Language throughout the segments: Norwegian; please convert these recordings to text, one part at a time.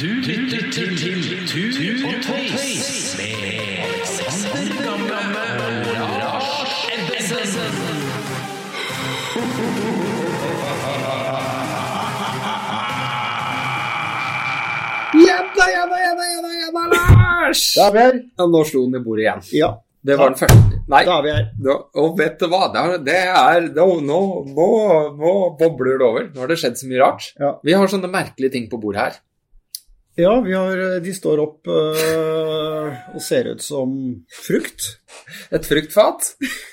Du lytter til Tur og Tøys med Alexander Gamme og Lars Ebbesen. Jabba, jabba, jabba, jabba, jabba, Lars! Da er vi her. Ja, nå slo den i bordet igjen. Ja, Det var den første. Nei, da er vi her. nå, og vet du hva? Det er, er nå, nå, nå bobler det over. Nå har det skjedd så mye rart. Ja. Vi har sånne merkelige ting på bordet her. Ja, vi har, de står opp øh, og ser ut som frukt. Et fruktfat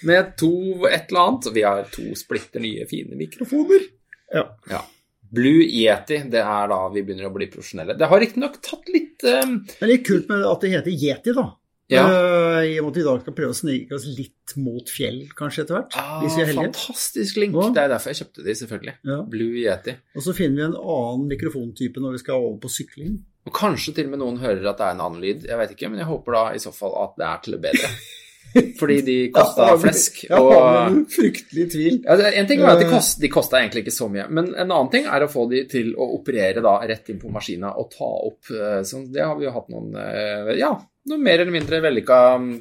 med to et eller annet. Vi har to splitter nye, fine mikrofoner. Ja. Ja. Blue Yeti, det er da vi begynner å bli profesjonelle. Det har riktignok tatt litt øh, Det er litt kult med at det heter Yeti, da. Ja. Uh, I og med at vi i dag skal prøve å snike oss litt mot fjell, kanskje etter hvert. ah, hvis vi er heldige. Fantastisk link. Ja. Det er derfor jeg kjøpte de, selvfølgelig. Blue Yeti. Og så finner vi en annen mikrofontype når vi skal over på sykling. Og kanskje til og med noen hører at det er en annen lyd. Jeg vet ikke, men jeg håper da i så fall at det er til det bedre. Fordi de kosta flesk. Jeg har Og fryktelig tvil. ja, En ting var at de Eh. kost, de kosta egentlig ikke så mye, men en annen ting er å få de til å operere da rett inn på maskina og ta opp. eh, Så det har vi jo hatt noen eh, ja, noen mer eller mindre vellykka mm,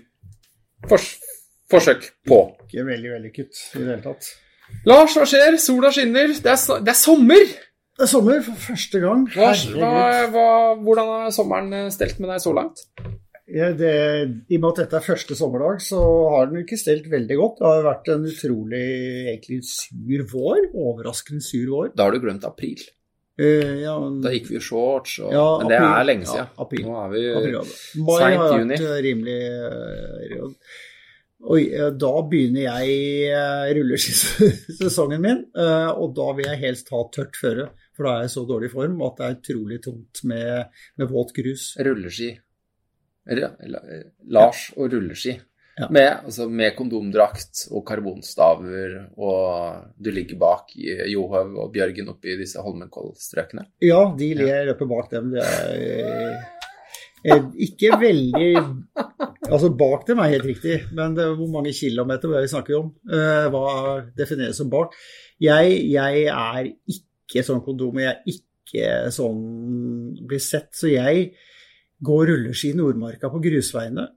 fors forsøk på. Ikke veldig vellykket i det hele tatt. Lars, hva skjer? Sola skinner. Det er, det er sommer! Det er sommer for første gang. Hva, hva, hva, hvordan har sommeren stelt med deg så langt? Ja, det, I og med at dette er første sommerdag, så har den ikke stelt veldig godt. Det har vært en utrolig egentlig sur vår. Overraskende sur vår. Da har du glemt april. Uh, ja, men, Da gikk vi jo shorts, og, Ja, men det april. er lenge siden. Ja, april. Nå er vi april. Mai har juni. vært eh, rimelig eh. Oi, eh, da begynner jeg rulleskisesongen min, eh, og da vil jeg helst ha tørt føre. For da er jeg i så dårlig form at det er utrolig tungt med, med våt grus. rulleski. Eller, Lars og rulleski. Ja. Med, altså, med kondomdrakt og karbonstaver, og du ligger bak i Johaug og Bjørgen oppe i disse Holmenkollstrøkene. Ja, de ler løper bak dem. Det er eh, ikke veldig Altså, bak dem er helt riktig, men det hvor mange kilometer er vi snakker om? Eh, hva defineres som bak? Jeg, jeg er ikke sånn kondom, jeg er ikke sånn blir sett, så jeg går rulleski i Nordmarka på grusveiene.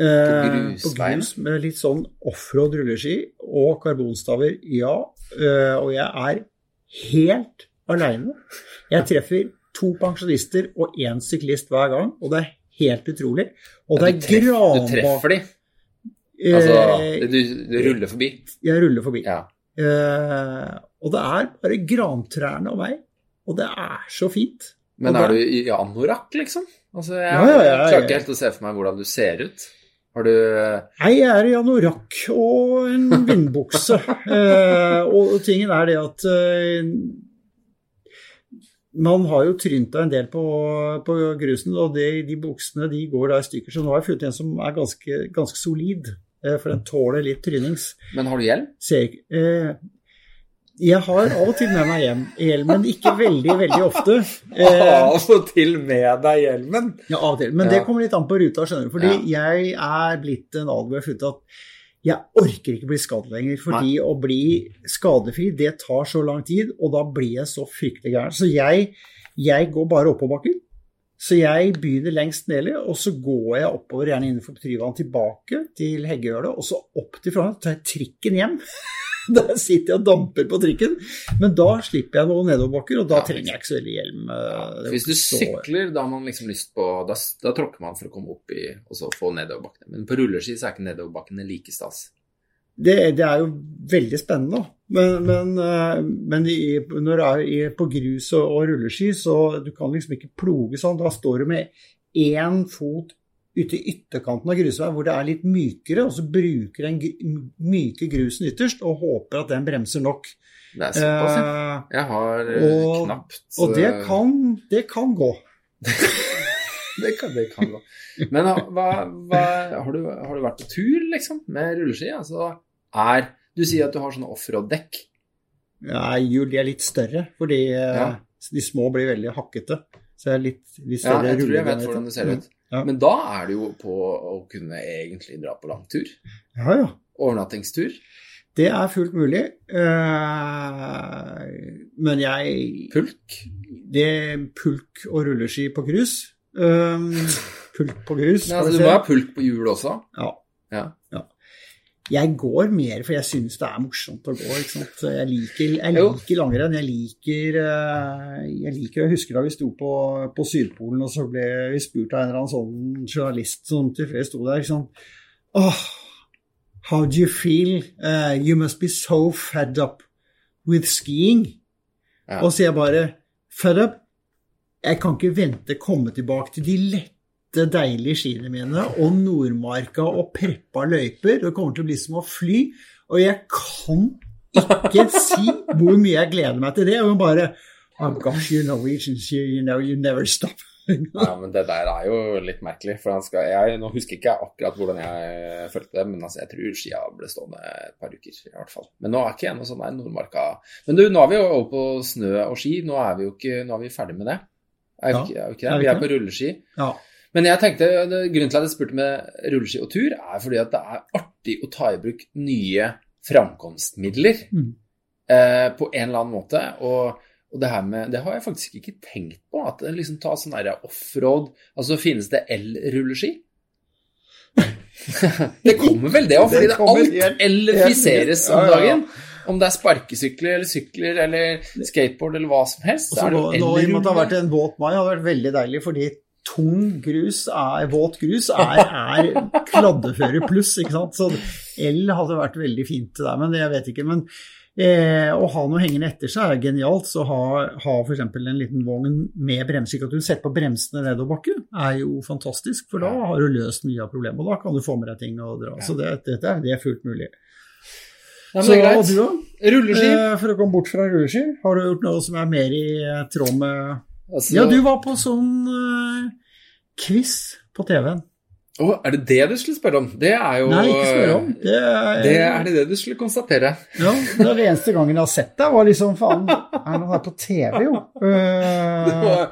Eh, På på grus med litt sånn offroad rulleski og karbonstaver, ja. Eh, og jeg er helt aleine. Jeg treffer to pensjonister og én syklist hver gang, og det er helt utrolig. Og det er treff, du treffer de. Altså, Eh, du, du ruller forbi. Jeg ruller forbi. Ja. Eh, og det er bare grantrærne og meg, og det er så fint. Men er du i anorakk, liksom? Altså, jeg, Ja, ja, ja, klarer ikke helt å se for meg hvordan du ser ut. Har du Jeg er i anorakk og en vindbukse. eh, og tingen er det at eh, man har jo trynta en del på, på grusen, og det, de buksene de går da i stykker. Så nå har jeg funnet en som er ganske, ganske solid, eh, for den tåler litt trynings. Men har du hjelm? Ser eh, Jeg har av og til med meg hjem men ikke veldig, veldig ofte. Eh, Av og til med deg hjelmen. Ja, av og til. Men Ja. det kommer litt an på ruta, skjønner du. Fordi jeg er blitt en alder hvor jeg har funnet at jeg orker ikke bli skadet lenger. Fordi å bli skadefri, det tar så lang tid, og da blir jeg så fryktelig gæren. Så jeg, jeg går bare oppoverbakker. Så jeg begynner lengst nede, og så går jeg oppover, gjerne innenfor Tryvann, tilbake til Heggehølet, og så opp til Frogner. tar jeg trikken hjem. Der sitter jeg og damper på trikken. Men da slipper jeg noen nedoverbakker, og da Ja. trenger jeg ikke så veldig hjelm. Ja, er Hvis du sykler, da har man liksom lyst på Da, da tråkker man for å komme opp i og så få nedoverbakkene. Men på rulleski så er ikke nedoverbakkene like stas. Det, det er jo veldig spennende, da. Men, men, eh, men i, når du er på grus og, og rulleski, så du kan liksom ikke ploge sånn. Da står du med én fot ute i ytterkanten av grusveien hvor det er litt mykere, og så bruker den myke grusen ytterst og håper at den bremser nok. Det er såpass, ja. Eh, Jeg har eh, og- knapt og det eh, kan, det kan gå. det kan, det kan gå. Men hva, hva, har, du, har du vært på tur, liksom, med rulleski? Altså, er Du sier at du har sånne offroad-dekk. Ja, hjul de er litt større, fordi Ja. de små blir veldig hakkete. Så jeg er litt, litt Ja, jeg tror jeg vet hvordan det ser ut. Ja. Men da er det jo på å kunne egentlig dra på langtur. Ja, ja. Overnattingstur. Det er fullt mulig. Eh, men jeg Pulk? Det er pulk og rulleski på grus. Um, pulk på grus. Nei, altså, du må ha pulk på hjul også? Ja. Ja. Ja. Jeg går mer, for jeg syns det er morsomt å gå. ikke sant? Jeg liker, jeg liker langrenn. Jeg liker, eh, jeg liker Jeg husker da vi sto på, på Sydpolen, og så ble vi spurt av en eller annen sånn journalist som tilfeldig sto der. ikke oh, how do you feel? Uh, you must be so fed up with skiing. Ja. Og så jeg bare Fed up? Jeg kan ikke vente komme tilbake til de lette, deilige skiene mine og Nordmarka og preppa løyper. Det kommer til å bli som å fly. Og jeg kan ikke si hvor mye jeg gleder meg til det. Og bare Oh gosh, you Norwegians, you, you know, you never stop. Ja, men det der er jo litt merkelig. For han skal, jeg, nå husker ikke jeg akkurat hvordan jeg følte det, men altså, jeg tror skia ble stående et par uker i hvert fall. Men nå er ikke jeg noe sånn der Nordmarka Men du, nå er vi jo over på snø og ski. Nå er vi jo ikke, nå er vi ferdig med det. Er Ja, ikke, er vi, ikke det? vi er på rulleski. Ja. Men jeg tenkte, grunnen til at jeg spurte med rulleski og tur, er fordi at det er artig å ta i bruk nye framkomstmidler Mm. eh, på en eller annen måte. Og, og det her med Det har jeg faktisk ikke tenkt på. At det liksom tar sånn offroad Altså finnes det el-rulleski? det kommer vel det òg, fordi Det det kommer alt elektrifiseres om dagen. Om det er sparkesykler eller sykler eller skateboard eller hva som helst. Og så så er det nå, nå i og med at det har vært en våt mai, har det vært veldig deilig, fordi tung grus er, våt grus er, er kladdeføre pluss, ikke sant. Så el hadde vært veldig fint der, men jeg vet ikke. Men eh, å ha noe hengende etter seg er genialt. Så ha, ha f.eks. en liten vogn med bremser, at du setter på bremsene nedoverbakke, er jo fantastisk. For da har du løst mye av problemet, og da kan du få med deg ting og dra. Så det, det, det er fullt mulig. Ja, men Så det er du greit. da? Rulleski. Eh, For å komme bort fra rulleski, har du gjort noe som er mer i eh, tråd med Altså, Ja, du var på sånn uh, quiz på TV-en. Å, er det det du skulle spørre om? Det er jo Nei, ikke spørre om. Det er, Det er det det du skulle konstatere. Ja, det er det eneste gangen jeg har sett deg, var liksom faen Er han her på TV, jo? Det Uh, var,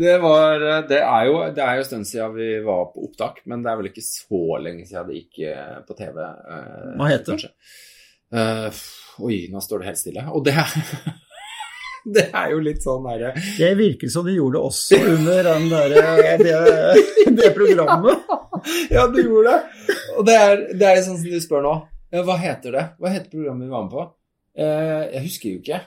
det var Det er jo det er jo en stund siden vi var på opptak, men det er vel ikke så lenge siden det gikk eh, på TV. Uh, Hva heter det? Eh, oi, nå står det helt stille. Og det er Det er jo litt sånn derre det virker som de gjorde det også under den der, det, det programmet. Ja, du gjorde det. Og det er, det er sånn som du spør nå. Ja, hva heter det? Hva heter programmet vi var med på? Eh, jeg husker jo ikke.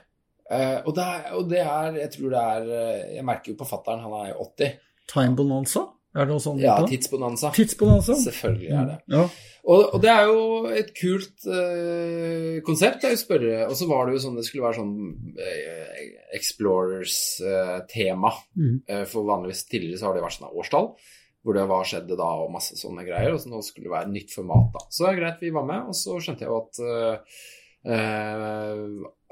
Eh, og, det er, og det er Jeg tror det er eh, Jeg merker jo på fattern, han er jo 80. Time Bonanza? Er det noe sånt? Ja? Tidsbonanza. Tidsbonanza? Selvfølgelig er det. Ja. Og, og det er jo et kult uh, konsept. jeg spørre, Og så var det jo sånn det skulle være sånn uh, Explorers-tema. Mm. Eh, for vanligvis tidligere så har det vært sånn årstall. Hvor det var skjedde da, og masse sånne greier. Og så nå skulle det være nytt format, da. Så det er greit, vi var med. Og så skjønte jeg jo at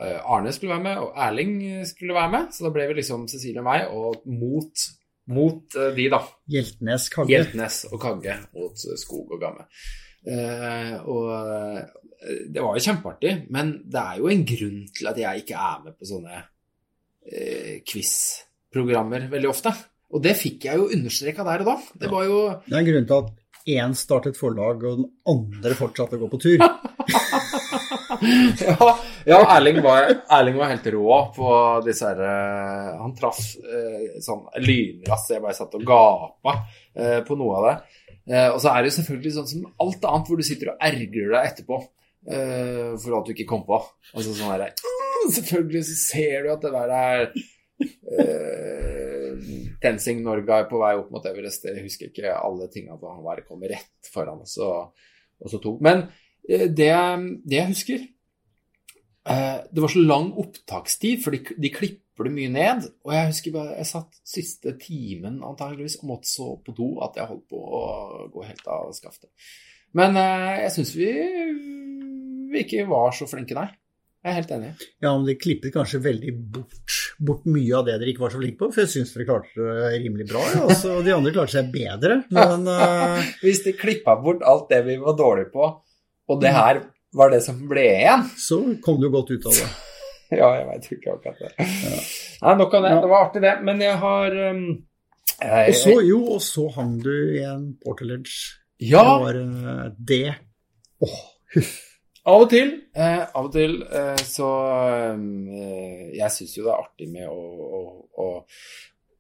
Arne skulle være med, og Erling skulle være med. Så da ble vi liksom Cecilie og meg, og mot, mot eh, de, da. Hjeltnes Kagge. Hjeltnes og Kagge mot eh, Skog og Gamme. Eh, og eh, det var jo kjempeartig, men det er jo en grunn til at jeg ikke er med på sånne eh, quiz-programmer veldig ofte. Og det fikk jeg jo understreka der og da. Det var jo Det er en grunn til at én startet forlag, og den andre fortsatte å gå på tur. ja, ja Erling, var, Erling var helt rå på disse her eh, Han traff eh, sånn lynraskt. Jeg bare satt og gapa eh, på noe av det. Eh, og så er det jo selvfølgelig sånn som alt annet hvor du sitter og ergrer deg etterpå eh, for at du ikke kom på. Altså sånn herre Selvfølgelig så ser du at det der er Tenzing Norgay på vei opp mot Everest. Jeg husker ikke alle tinga hvor han bare kom rett foran oss og så tok. Men eh, det, det jeg husker eh, Det var så lang opptakstid, for de, de klipper det mye ned. Og jeg husker bare jeg satt siste timen antageligvis og måtte så på do at jeg holdt på å gå helt av skaftet. Men eh, jeg syns vi, vi ikke var så flinke, nei. Jeg er helt enig. Ja, men de klippet kanskje veldig bort, bort mye av det dere ikke var så flinke på, for jeg syns dere klarte det rimelig bra. Ja. Altså, de andre klarte seg bedre, men uh... Hvis de klippa bort alt det vi var dårlige på, og det her var det som ble igjen så kom du godt ut av det. Ja, jeg veit ikke akkurat det. Nei, nok av det. Det var artig, det. Men jeg har um, jeg, Og så, jo, og så hang du i en portaledge. Ja! Det var uh, det Åh, huff. Av og til, eh, av og til eh, så eh, Jeg syns jo det er artig med å, å, å,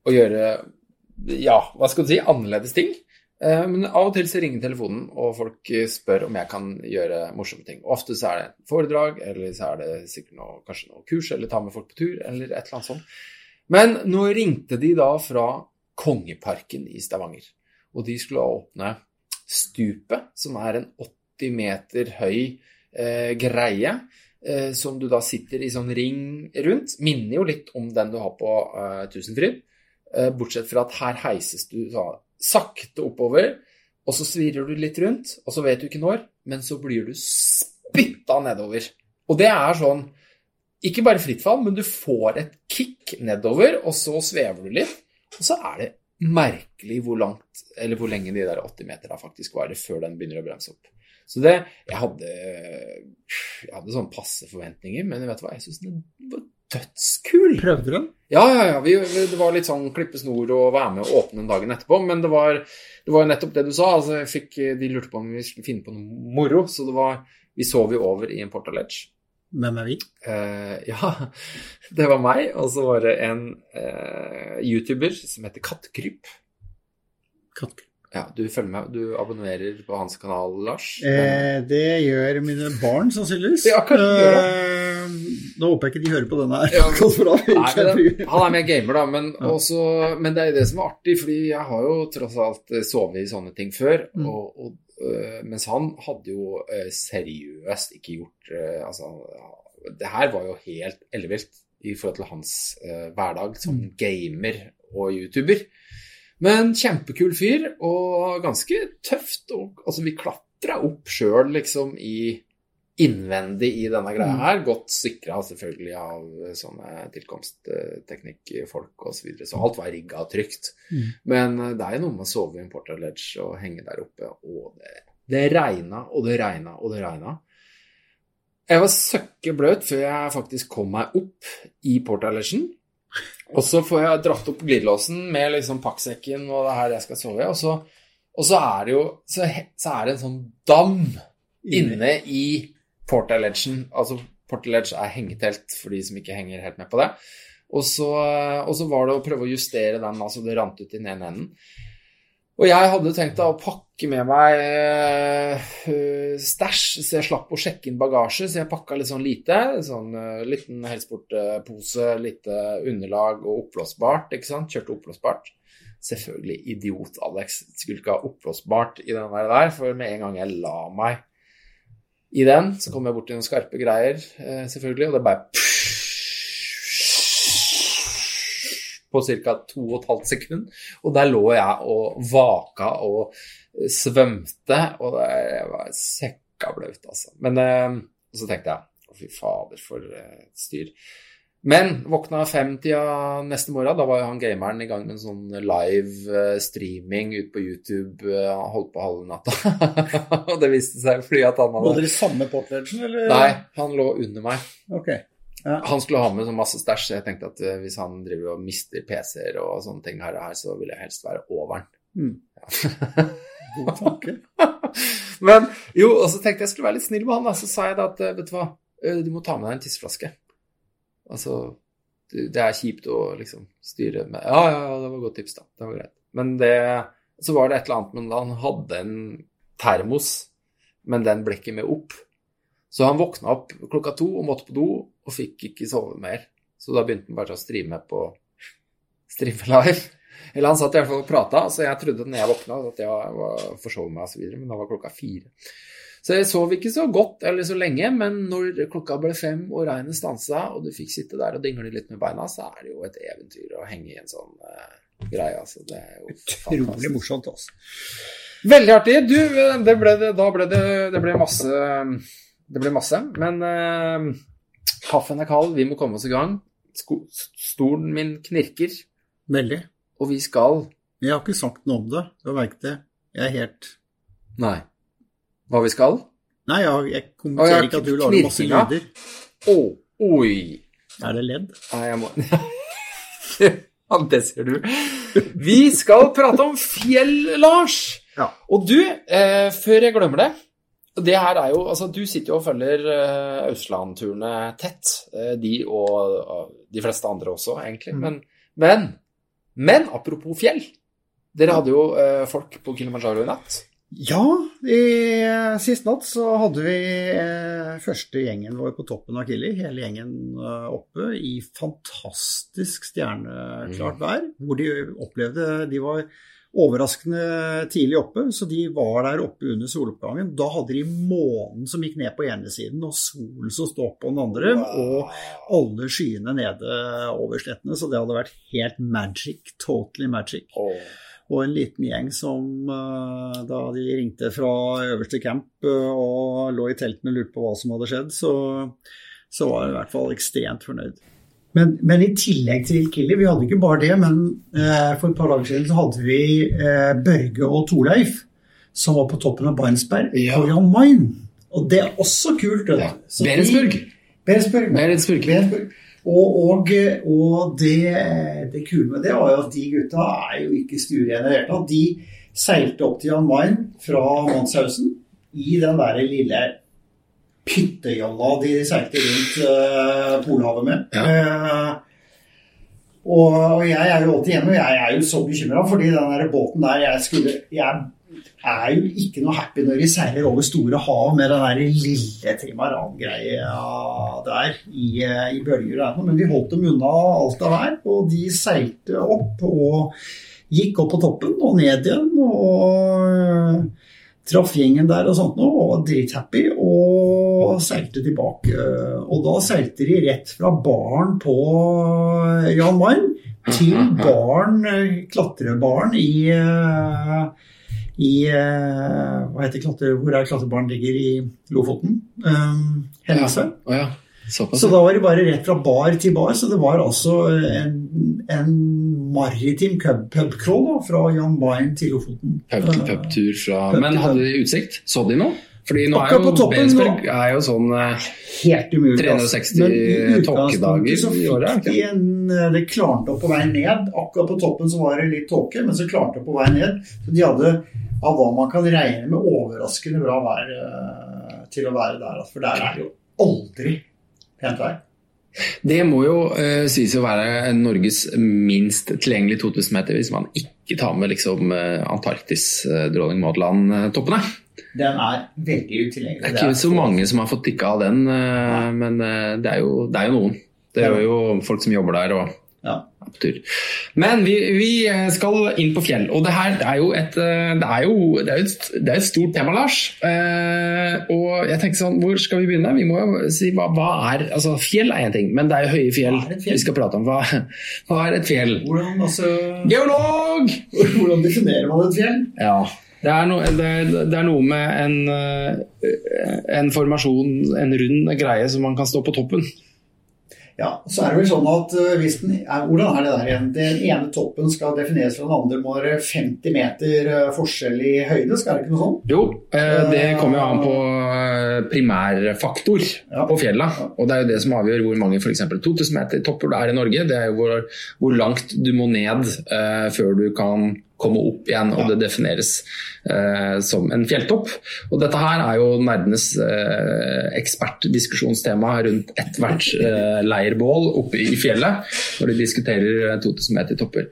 å gjøre Ja, hva skal du si? Annerledes ting. Eh, men av og til så ringer telefonen, og folk spør om jeg kan gjøre morsomme ting. Ofte så er det et foredrag, eller så er det sikkert noe, kanskje noe kurs, eller ta med folk på tur, eller et eller annet sånt. Men nå ringte de da fra Kongeparken i Stavanger, og de skulle åpne Stupet, som er en 80 meter høy eh, greie. Eh, som du da sitter i sånn ring rundt. Minner jo litt om den du har på eh, Tusenfryd. Eh, bortsett fra at her heises du da sakte oppover, og så svirrer du litt rundt, og så vet du ikke når, men så blir du spytta nedover. Og det er sånn Ikke bare fritt fall, men du får et kick nedover, og så svever du litt, og så er det merkelig hvor langt, eller hvor lenge de der 80 meterne faktisk varer før den begynner å bremse opp. Så det Jeg hadde, jeg hadde sånn passe forventninger, men vet du hva, jeg syns den var dødskul. Prøvde du den? Ja, ja, ja. Vi, det var litt sånn klippe snor og være med og åpne den dagen etterpå. Men det var, det var nettopp det du sa. altså fikk, De lurte på om vi skulle finne på noe moro. Så det var, vi sov jo over i en Porta Ledge. Hvem er vi? Uh, ja, det var meg. Og så var det en uh, YouTuber som heter Kattkryp. Kattkryp. Ja, du følger med, du abonnerer på hans kanal, Lars. Eh, det gjør mine barn, sannsynligvis. Ja, kanskje de Eh, Nå håper jeg ikke de hører på denne her. Ja. men, Nei, den, han er mer gamer, da. Men, Ja. også, men det er jo det som er artig, fordi jeg har jo tross alt sovet i sånne ting før. Mm. Og, og, mens han hadde jo øh, seriøst ikke gjort øh, Altså, det her var jo helt ellevilt i forhold til hans hverdag som Mm. gamer og YouTuber. Men kjempekul fyr, og ganske tøft. Og, altså, vi klatra opp sjøl, liksom, i innvendig i denne greia Mm. her. Godt sikra selvfølgelig av sånne tilkomstteknikkfolk osv. Så, videre. så alt var rigga trygt. Mm. Men eh, det er jo noe med å sove i en Porta Ledge og henge der oppe, og det, det regna og det regna og det regna. Jeg var søkkebløt før jeg faktisk kom meg opp i Porta Ledgen. Og så får jeg dratt opp glidelåsen med liksom pakksekken og det her jeg skal sove i, og så, og så er det jo så, så er det en sånn dam inne i Porta Edgen. Altså, Portal Edge er hengetelt for de som ikke henger helt med på det. Og så, og så var det å prøve å justere den, altså det rant ut i den ene enden. Og jeg hadde tenkt da å pakke med meg øh, stæsj, så jeg slapp å sjekke inn bagasje, så jeg pakka litt sånn lite. Sånn øh, liten helsportpose, lite underlag og oppblåsbart, ikke sant. Kjørte oppblåsbart. Selvfølgelig idiot, Alex. Skulle ikke ha oppblåsbart i den der, for med en gang jeg la meg i den, så kom jeg bort til noen skarpe greier, eh, selvfølgelig, og det bare på ca. 2 12 sekunder. Og der lå jeg og vaka og svømte, og jeg var sekka blaut, altså. Men eh, så tenkte jeg å, fy fader, for et styr. Men våkna femtida neste morgen. Da var jo han gameren i gang med en sånn live eh, streaming ut på YouTube. eh, Han holdt på halve natta. og det viste seg fordi at han Var hadde dere i samme portledgen, eller? Nei, han lå under meg. Ok. Han skulle ha med så masse stæsj, så jeg tenkte at eh, hvis han driver og mister PC-er og sånne ting her, og her, så vil jeg helst være over den. Mm. God tanke. Men jo, og så tenkte jeg skulle være litt snill med han, da. Så sa jeg da at vet du hva, du må ta med deg en tisseflaske. Altså, det er kjipt å liksom styre med Ja, ja, ja, det var et godt tips, da. Det var greit. Men det Så var det et eller annet med Han hadde en termos, men den ble ikke med opp. Så han våkna opp klokka to og måtte på do, og fikk ikke sove mer. Så da begynte han bare å streame på Streame live. Eller han satt i hvert fall og prata, så jeg trodde når jeg våkna at jeg var forsov meg osv., men da var klokka fire. Så jeg sov ikke så godt eller så lenge, men når klokka ble fem og regnet stansa, og du fikk sitte der og dingle litt med beina, så er det jo et eventyr å henge i en sånn uh, greie. Altså, det er jo Utrolig fantastisk. morsomt, altså. Veldig artig. Du, det ble det, da ble det, det ble masse Det ble masse. Men uh, kaffen er kald, vi må komme oss i gang. Sko stolen min knirker, Veldig. og vi skal Jeg har ikke sagt noe om det, du har merket det. Jeg er helt Nei. Hva vi skal? Nei, jeg, jeg kommenterer jeg, ikke at du lager masse lyder. Å, oi. Er det ledd? Nei, jeg må Ja, det ser du. Vi skal prate om fjell, Lars. Ja. Og du, eh, før jeg glemmer det det her er jo Altså, du sitter jo og følger eh, Ausland-turene tett. Eh, de og og, de fleste andre også, egentlig. Mm. Men, men, men apropos fjell. Dere hadde jo uh, folk på Kilimanjaro i natt. Ja, i sist natt så hadde vi eh, første gjengen vår på toppen av Kili, hele gjengen eh, oppe i fantastisk stjerneklart vær, hvor de opplevde De var overraskende tidlig oppe, så de var der oppe under soloppgangen. Da hadde de månen som gikk ned på ene siden, og solen som sto på den andre, og alle skyene nede over slettene, så det hadde vært helt magic. Totally magic. Og en liten gjeng som eh, da de ringte fra øverste camp eh, og lå i teltene og lurte på hva som hadde skjedd, så, så var jeg i hvert fall ekstremt fornøyd. Men, men, i tillegg til Killy, vi hadde ikke bare det, men eh, for et par dager siden så hadde vi eh, Børge og Torleif som var på toppen av Barentsberg Ja. på Jan Mayen. Og det er også kult. du. Ja. Berensburg. Berensburg. Berensburg. Beresburg. Og, og, og det, det kule med det var jo at de gutta er jo ikke stuerene i det hele tatt. De seilte opp til Jan Mayen fra Manshausen i den der lille pyttejolla de seilte rundt uh, Polhavet med. Eh, og, og jeg er jo alltid hjemme, og jeg er jo så bekymra, fordi den der båten der jeg skulle Jeg er jo ikke noe happy når de seiler over store hav med den der lille trimaran-greia der i, eh, i bølger og men vi holdt dem unna alt av vær, og de seilte opp og gikk opp på toppen og ned igjen og øh, traff gjengen der og sånt noe, og var drithappy og seilte tilbake. Og da seilte de rett fra baren på Jan Mayen til baren, klatrebaren i i eh, Hva heter klatter, Hvor er klatrebaren ligger i Lofoten? Um, Henningsøy. Ja. Oh, ja. Så da var det bare rett fra bar til bar, så det var altså en, en maritim pub- pubcrawl da, fra Jan Mayen til Lofoten. Pub fra pub-tur Men hadde de utsikt? Så de noe? Fordi nå er jo Bensberg er jo sånn eh, Helt umulig. altså. 360 Men i utgangspunktet tåkedager i året, de en Det klarte opp på vei ned. Akkurat på toppen så var det litt tåke, men så klarte det på vei ned. Så de hadde av hva man kan regne med overraskende bra vær eh, til å være der. For der er det jo aldri pent vær. Det må jo uh, sies å være Norges minst tilgjengelige 2000 meter hvis man ikke tar med liksom Antarktis, uh, dronning Maud-land-toppene. Den er veldig utilgjengelig. Det er ikke så mange som har fått tikka av den, uh, men uh, det, er jo, det er jo noen. Det er jo folk som jobber der og Ja. Men vi, vi eh, skal inn på fjell, og det her det er jo et, uh, det er jo, det er et, det er et stort tema, Lars. Eh, og jeg tenker sånn, hvor skal vi begynne? Vi må jo si hva, hva er altså Fjell er én ting, men det er jo høye fjell fjell? vi skal prate om. Hva, hva er et fjell? Hvordan, altså, Geolog! hvordan definerer man et fjell? Ja. Det er, no, det, det er noe med en, eh, en formasjon, en rund greie som man kan stå på toppen. Ja, så er det vel sånn at uh, hvis den er, Hvordan er det der igjen? Den ene toppen skal defineres fra den andre. Må være 50 meter uh, forskjell i høyde, skal det ikke noe sånt? Jo, eh, det kommer jo an på eh, primærfaktor Ja. på fjella. Og det er jo det som avgjør hvor mange f.eks. 2000 meter topper det er i Norge. Det er jo hvor, hvor langt du må ned eh, før du kan komme opp igjen, og det defineres eh, som en fjelltopp. Og dette her er jo nerdenes eh, ekspertdiskusjonstema rundt ethvert eh, leirbål oppe i fjellet når de diskuterer eh, 2000 meter topper.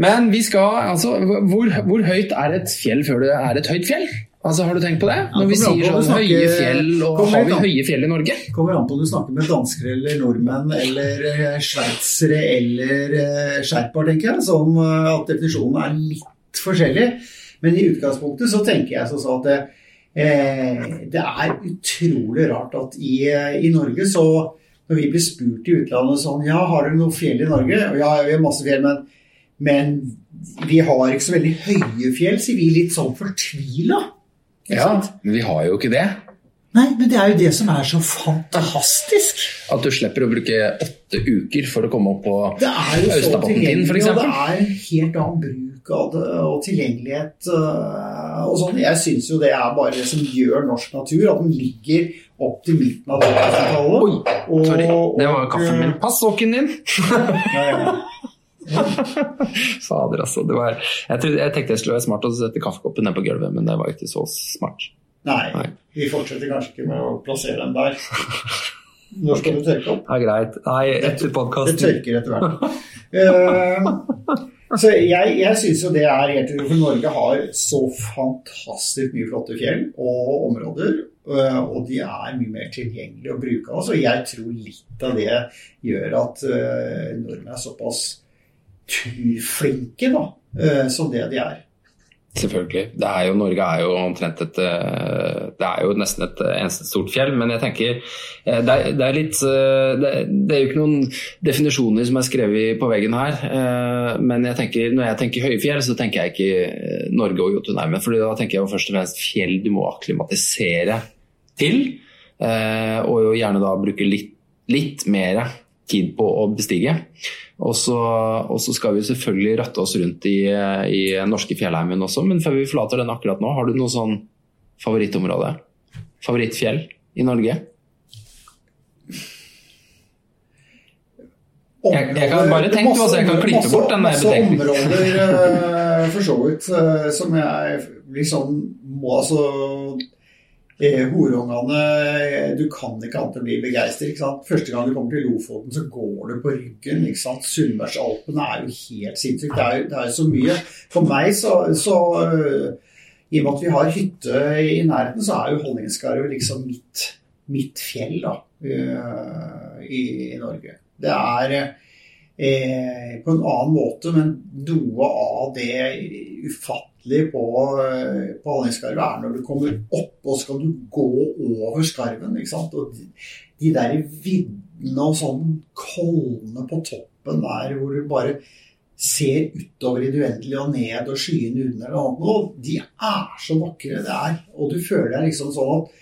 Men vi skal altså Hvor, hvor høyt er et fjell før det er et høyt fjell? Altså, Har du tenkt på det? Når vi sier sånn sånn høye fjell, og kommer har vi høye fjell i Norge? Kommer an på om du snakker med dansker eller nordmenn eller eh, sveitsere eller eh, sherpaer, tenker jeg. Sånn eh, at definisjonen er litt forskjellig. Men i utgangspunktet så tenker jeg sånn at det, eh, det er utrolig rart at i, i Norge så når vi blir spurt i utlandet sånn Ja, har dere noe fjell i Norge? Ja, vi har masse fjell, men, men vi har ikke så veldig høye fjell, sier vi litt sånn fortvila. Ja, men vi har jo ikke det. Nei, men det er jo det som er så fantastisk. At du slipper å bruke åtte uker for å komme opp på så din, f.eks. det er en helt annen bruk av det, og tilgjengelighet øh, og sånn. Jeg syns jo det er bare det som gjør norsk natur, at den ligger opp til midten av 2000-tallet. Oi, sorry. Det var kaffen min. Pass sokken din! Ja, ja. Fader, altså. Det var, jeg, trodde, jeg tenkte jeg skulle være smart og sette kaffekoppen ned på gulvet, men det var ikke så smart. Nei, Nei. vi fortsetter kanskje ikke med å plassere dem der. Når skal du tørke opp? Ja, greit. Nei, etter Det tørker etter hvert. Uh, så jeg, jeg syns jo det er helt utrolig, for Norge har så fantastisk mye flotte fjell og områder. Uh, og de er mye mer tilgjengelige å bruke av. Så jeg tror litt av det gjør at uh, nordmenn er såpass turflinke da, eh, som det de er. Selvfølgelig. Det er jo, Norge er jo omtrent et eh, Det er jo nesten et eh, eneste stort fjell, men jeg tenker Det er, det er litt det, det er jo ikke noen definisjoner som er skrevet på veggen her. Men jeg tenker, når jeg tenker høyfjell, så tenker jeg ikke Norge og Jotunheimen. For da tenker jeg jo først og fremst fjell du må akklimatisere til. Og jo gjerne da bruke litt, litt mer tid på å bestige. Og så, og så skal vi selvfølgelig ratte oss rundt i, i norske fjellheimen også, men før vi forlater den akkurat nå, har du noe sånn favorittområde? Favorittfjell i Norge? Jeg- jeg kan bare tenke meg, altså, jeg kan klippe bort den der masse betenkningen. områder eh, for så vidt eh, som jeg liksom må altså eh, Horungane eh, Du kan ikke annet enn bli begeistret. Første gang du kommer til Lofoten, så går du på ryggen. ikke sant? Sunnmørsalpene er jo helt sinnssykt. Det er det er så mye. For meg så, så eh, I og med at vi har hytte i nærheten, så er jo Honningskarvet liksom mitt, mitt fjell da, eh, i, i Norge. Det er eh, på en annen måte, men noe av det ufattelige på, eh, på Hallingskarvet er når du kommer opp, og skal du gå over skarven. ikke sant? Og de, de der viddene og sånn kollene på toppen der hvor du bare ser utover i det uendelige og ned og skyene under. Og de er så vakre, det er. Og du føler deg liksom sånn at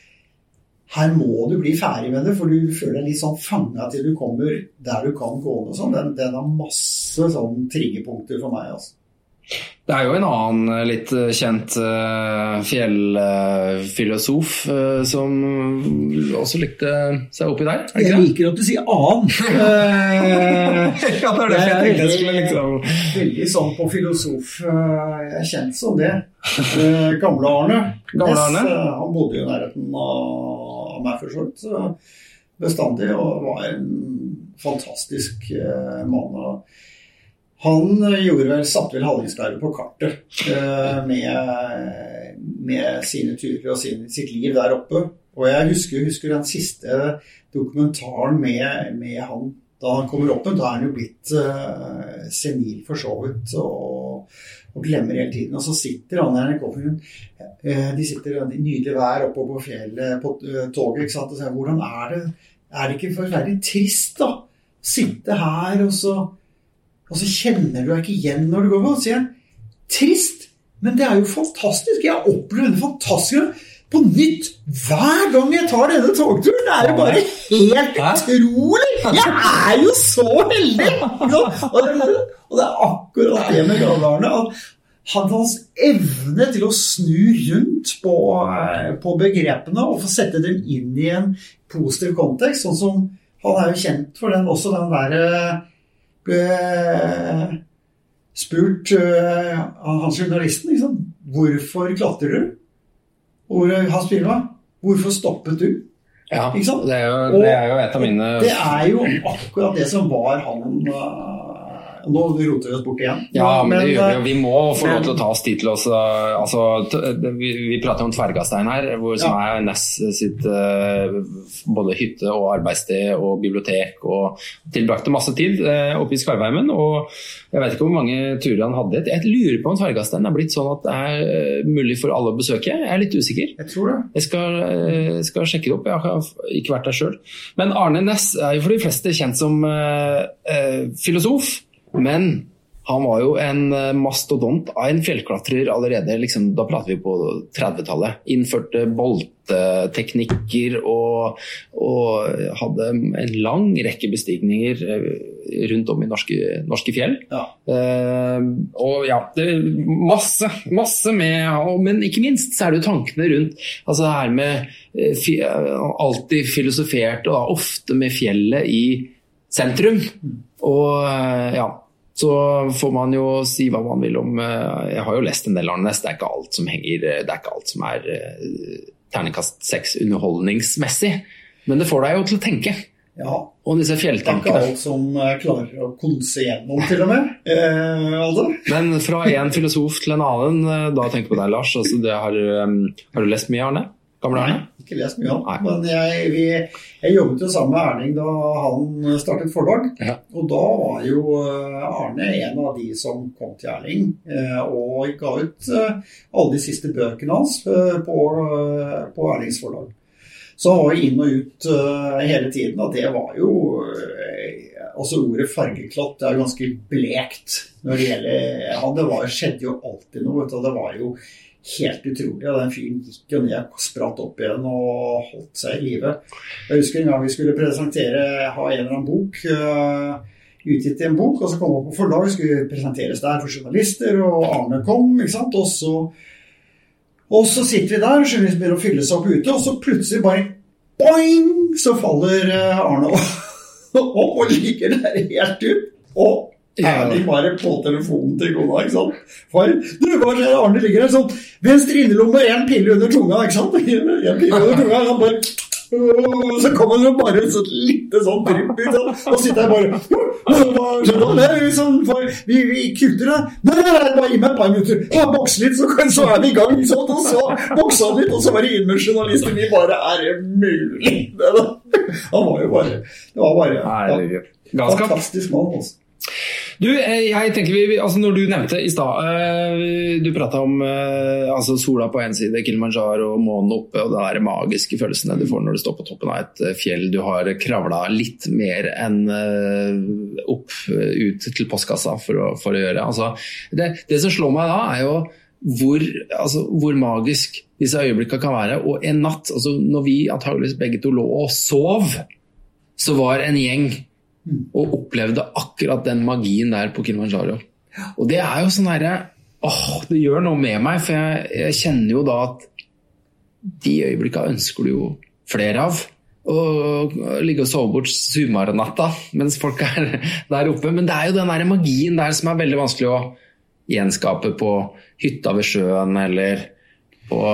her må du bli ferdig med det, for du føler deg litt sånn fanga til du kommer der du kan gå. sånn. Den, den har masse sånn triggerpunkter for meg. altså. Det er jo en annen eh, litt eh, kjent uh, fjellfilosof eh, som også likte seg oppi der, Jeg liker at du sier annen. Eh, ja, det er det jeg tenkte jeg skulle liksom Veldig sånn på filosof. eh, Jeg er kjent som det. Eh, Gamle Arne. Gamle Arne? Eh, Han bodde jo i nærheten av meg for så vidt. Bestandig og var en fantastisk eh, mann. og Han gjorde vel, satte vel Hallingskarvet på kartet eh, med, med sine turer og sin, sitt liv der oppe. Og jeg husker, husker den siste dokumentaren med, med han da han kommer opp. Da er han jo blitt uh, senil for så vidt og, og glemmer hele tiden. Og så sitter han der. Uh, de sitter i nydelig vær oppe på fjellet på uh, toget ikke sant? og sier hvordan er det? Er det ikke forferdelig trist, da? Sitte her, og så, og så kjenner du deg ikke igjen når du går på. Så sier han trist, men det er jo fantastisk. Jeg opplever det fantastisk på nytt hver gang jeg tar denne togturen. Det er jo bare helt utrolig! Jeg er jo så heldig! Og det, og det er akkurat det med Gravdalene. Hans evne til å snu rundt på, eh, på begrepene og få sette dem inn i en positiv kontekst, sånn som han er jo kjent for den også, den derre ble spurt uh, av han journalisten liksom, hvorfor klatrer du? Og han spiller hvorfor stoppet du? Ja, det er, jo, det er jo et av mine Det er jo akkurat det som var han eh, Nå roter vi oss bort igjen. Ja, men det gjør vi jo. Vi må få lov til å ta oss tid til oss. uh, Altså, vi, vi prater om Tvergastein her, hvor, som er Ness sitt uh, både hytte og arbeidssted og bibliotek. Og tilbrakte masse tid oppe i Skarvheimen. Og jeg vet ikke hvor mange turer han hadde. Jeg lurer på om Tvergastein er blitt sånn at det er mulig for alle å besøke. Jeg er litt usikker. Jeg tror det. Jeg skal, eh, skal sjekke det opp, jeg har ikke vært der sjøl. Men Arne Næss er jo for de fleste kjent som eh, eh, filosof. Men han var jo en eh, mastodont av en fjellklatrer allerede, liksom, da prater vi på 30-tallet. Innførte bolteteknikker og, og hadde en lang rekke bestigninger eh, rundt om i norske, norske fjell. Ja. Eh, og ja, det masse, masse med Men ikke minst så er det jo tankene rundt altså det her med fi, Alltid filosofert, og da ofte med fjellet i sentrum. Og eh, ja, så får man jo si hva man vil om eh, Jeg har jo lest en del Arnes, det er ikke alt som henger Det er ikke alt som er eh, terningkast seks underholdningsmessig. Men det får deg jo til å tenke. Ja, Og disse er ikke fjelltankene. alt som eh, klarer å konse gjennom, til og med. Eh, Alde? Men fra en filosof til en annen, da tenker jeg på deg, Lars. Altså, det har, har du lest mye, Arne? Gamle Erling? Ikke lest mye om Nei. men jeg, vi, jeg jobbet jo sammen med Erling da han startet forlag. Ja. Og da var jo eh, Arne en av de som kom til Erling eh, og ga ut eh, alle de siste bøkene hans på, på Erlings forlag. Så han var jo inn og ut hele tiden, og det var jo Altså ordet fargeklatt det er jo ganske blekt når det gjelder ja, Det var, skjedde jo alltid noe, det var jo helt utrolig. Og den fyren gikk jo ned, spratt opp igjen og holdt seg i live. Jeg husker en gang vi skulle presentere, ha en eller annen bok. Uh, utgitt i en bok, og så kom vi på forlag, skulle presenteres der for journalister, og Arne kom, ikke sant. Og så, og så sitter vi der, journalisten begynner å fylle seg opp ute, og så plutselig bare boing, så faller eh, Arne opp og ligger der helt ut. Og Ja. de bare på telefonen til kona, ikke sant. Far, du, hva skjer? Arne ligger der sånn, venstre innerlomme, en pille under tunga, ikke sant. En pille under tunga, han bare så kommer det bare et sånt lite sånn drypp ut, og sitter der bare Hva er sånn, for vi, vi kutter det. Nei, nei, nei, bare gi meg et par minutter. Ja, Boks litt, så, så er vi i gang. ikke? Og så boksa han litt, og så var det inn med journalister. Vi bare Er det mulig? Det, da. Han var jo bare Det var bare ja, fantastisk mann. altså. Du, eh, jeg tenker vi, altså Når du nevnte i stad eh, Du prata om eh, altså sola på én side, Kilimanjaro, månen oppe og de magiske følelsene du får når du står på toppen av et fjell du har kravla litt mer enn opp ut til postkassa for å, for å gjøre. Altså, det, det som slår meg da, er jo hvor, altså, hvor magisk disse øyeblikkene kan være. Og en natt, altså når vi antageligvis begge to lå og sov, så var en gjeng og opplevde akkurat den magien der på Kilimanjaro. Og det er jo sånn herre Åh, det gjør noe med meg, for jeg, jeg kjenner jo da at de øyeblikka ønsker du jo flere av. Og ligge og sove bort sumarnatta mens folk er der oppe. Men det er jo den der magien der som er veldig vanskelig å gjenskape på hytta ved sjøen eller på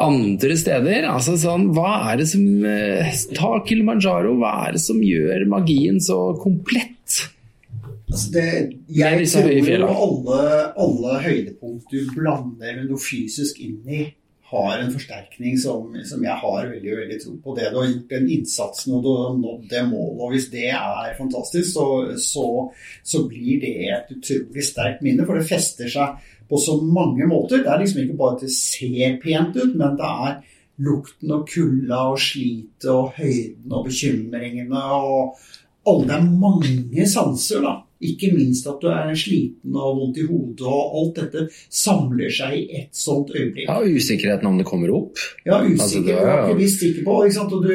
andre steder. Altså sånn, hva er det som eh, Ta Kilimanjaro, hva er det som gjør magien så komplett? Altså det, jeg det tror jo alle, alle høydepunkt du blander med noe fysisk inn i, har en forsterkning som, som jeg har veldig veldig tro på. Det du har gjort den innsatsen og du har nådd det målet, og hvis det er fantastisk, så, så, så blir det et utrolig sterkt minne. For det fester seg på så mange måter. Det er liksom ikke bare at det ser pent ut, men det er lukten og kulda og slitet og høyden og bekymringene og alle Det er mange sanser, da. Ikke minst at du er sliten og vondt i hodet, og alt dette samler seg i ett sånt øyeblikk. Ja, Usikkerheten om det kommer opp. Ja, Altså, usikker det på, er- ikke sikker på. Ikke sant? Og du,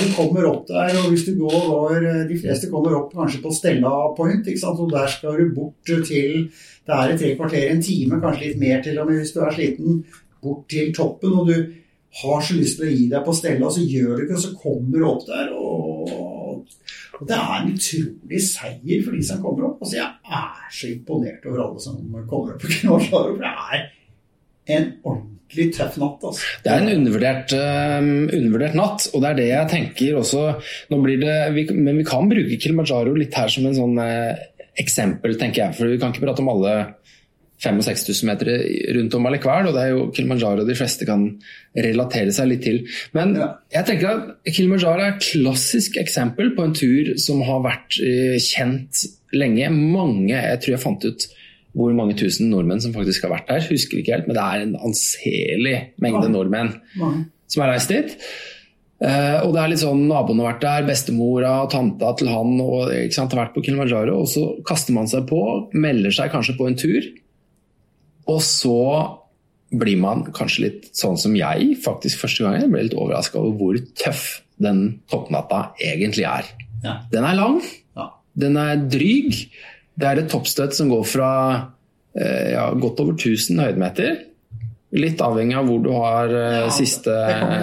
du kommer opp der, og hvis du går over De fleste kommer opp kanskje på Stella Point, ikke sant? og der skal du bort til Det er et tre kvarter, en time, kanskje litt mer til og med hvis du er sliten, bort til toppen, og du har så lyst til å gi deg på Stella, så gjør du ikke, og så kommer du opp der, og, og det er en utrolig seier for de som kommer opp. Altså, jeg er så imponert over alle som kommer opp for det er en ordentlig tøff natt, altså. Det er en undervurdert, um, undervurdert natt, og det er det jeg tenker også nå blir det, vi, Men vi kan bruke Kilimanjaro litt her som en sånn eh, eksempel, tenker jeg. For vi kan ikke prate om alle 5000-6000 meter rundt om allikevel, og det er jo Kilimanjaro de fleste kan relatere seg litt til. Men Ja. jeg tenker at Kilimanjaro er et klassisk eksempel på en tur som har vært eh, kjent lenge. Mange, jeg tror jeg fant ut hvor mange tusen nordmenn som faktisk har vært der. Husker ikke helt, men det er en anselig mengde nordmenn Mange. som har reist dit. Uh, og det er litt sånn, Naboen har vært der, bestemora og tanta til han og, sant, har vært på Kilimanjaro. Og så kaster man seg på, melder seg kanskje på en tur. Og så blir man kanskje litt sånn som jeg faktisk første gangen. ble litt overraska over hvor tøff den toppnatta egentlig er. Ja. Den er lang, Ja. den er dryg. Det er et toppstøt som går fra eh, ja, godt over 1000 høydemeter. Litt avhengig av hvor du har eh, siste,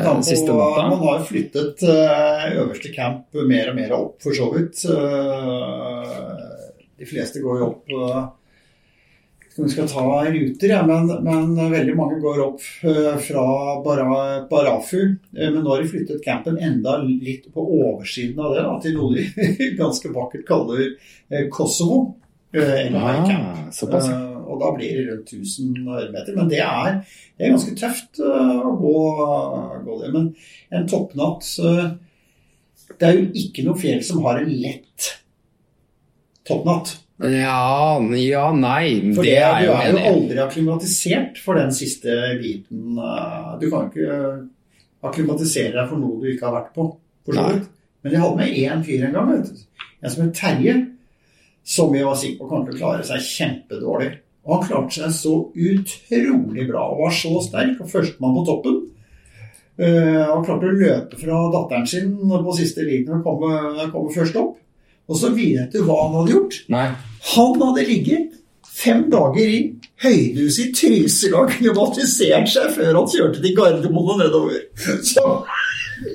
på- siste natta. Man har flyttet eh, øverste camp mer og mer opp, for så vidt. Eh, de fleste går jo opp om vi skal ta ruter, ja, men, men, veldig mange går opp uh, fra Bara, Barafu. Uh, men nå har de flyttet campen enda litt på oversiden av det, da, til noe de ganske vakkert kaller uh, Kosovo. Ah, såpass. og da blir det rundt 1000 meter. Men det er, det er ganske tøft å gå, gå, det. Men en toppnatt Det er jo ikke noe fjell som har en lett toppnatt. Ja, ja nei. For det, det er jo, du er jo aldri akklimatisert for den siste biten. Du kan ikke akklimatisere deg for noe du ikke har vært på. Men jeg hadde med én fyr en gang, vet du. en som het Terje, som jeg var sikker på kom til å klare seg kjempedårlig. Og han klarte seg så utrolig bra og var så sterk, og førstemann på toppen. Uh, han klarte å løpe fra datteren sin på siste liten og komme, komme først opp. Og så vet du hva han hadde gjort? Nei. Han hadde ligget fem dager i høydehuset i Trysil og klimatisert seg før han kjørte til Gardermoen og nedover. Så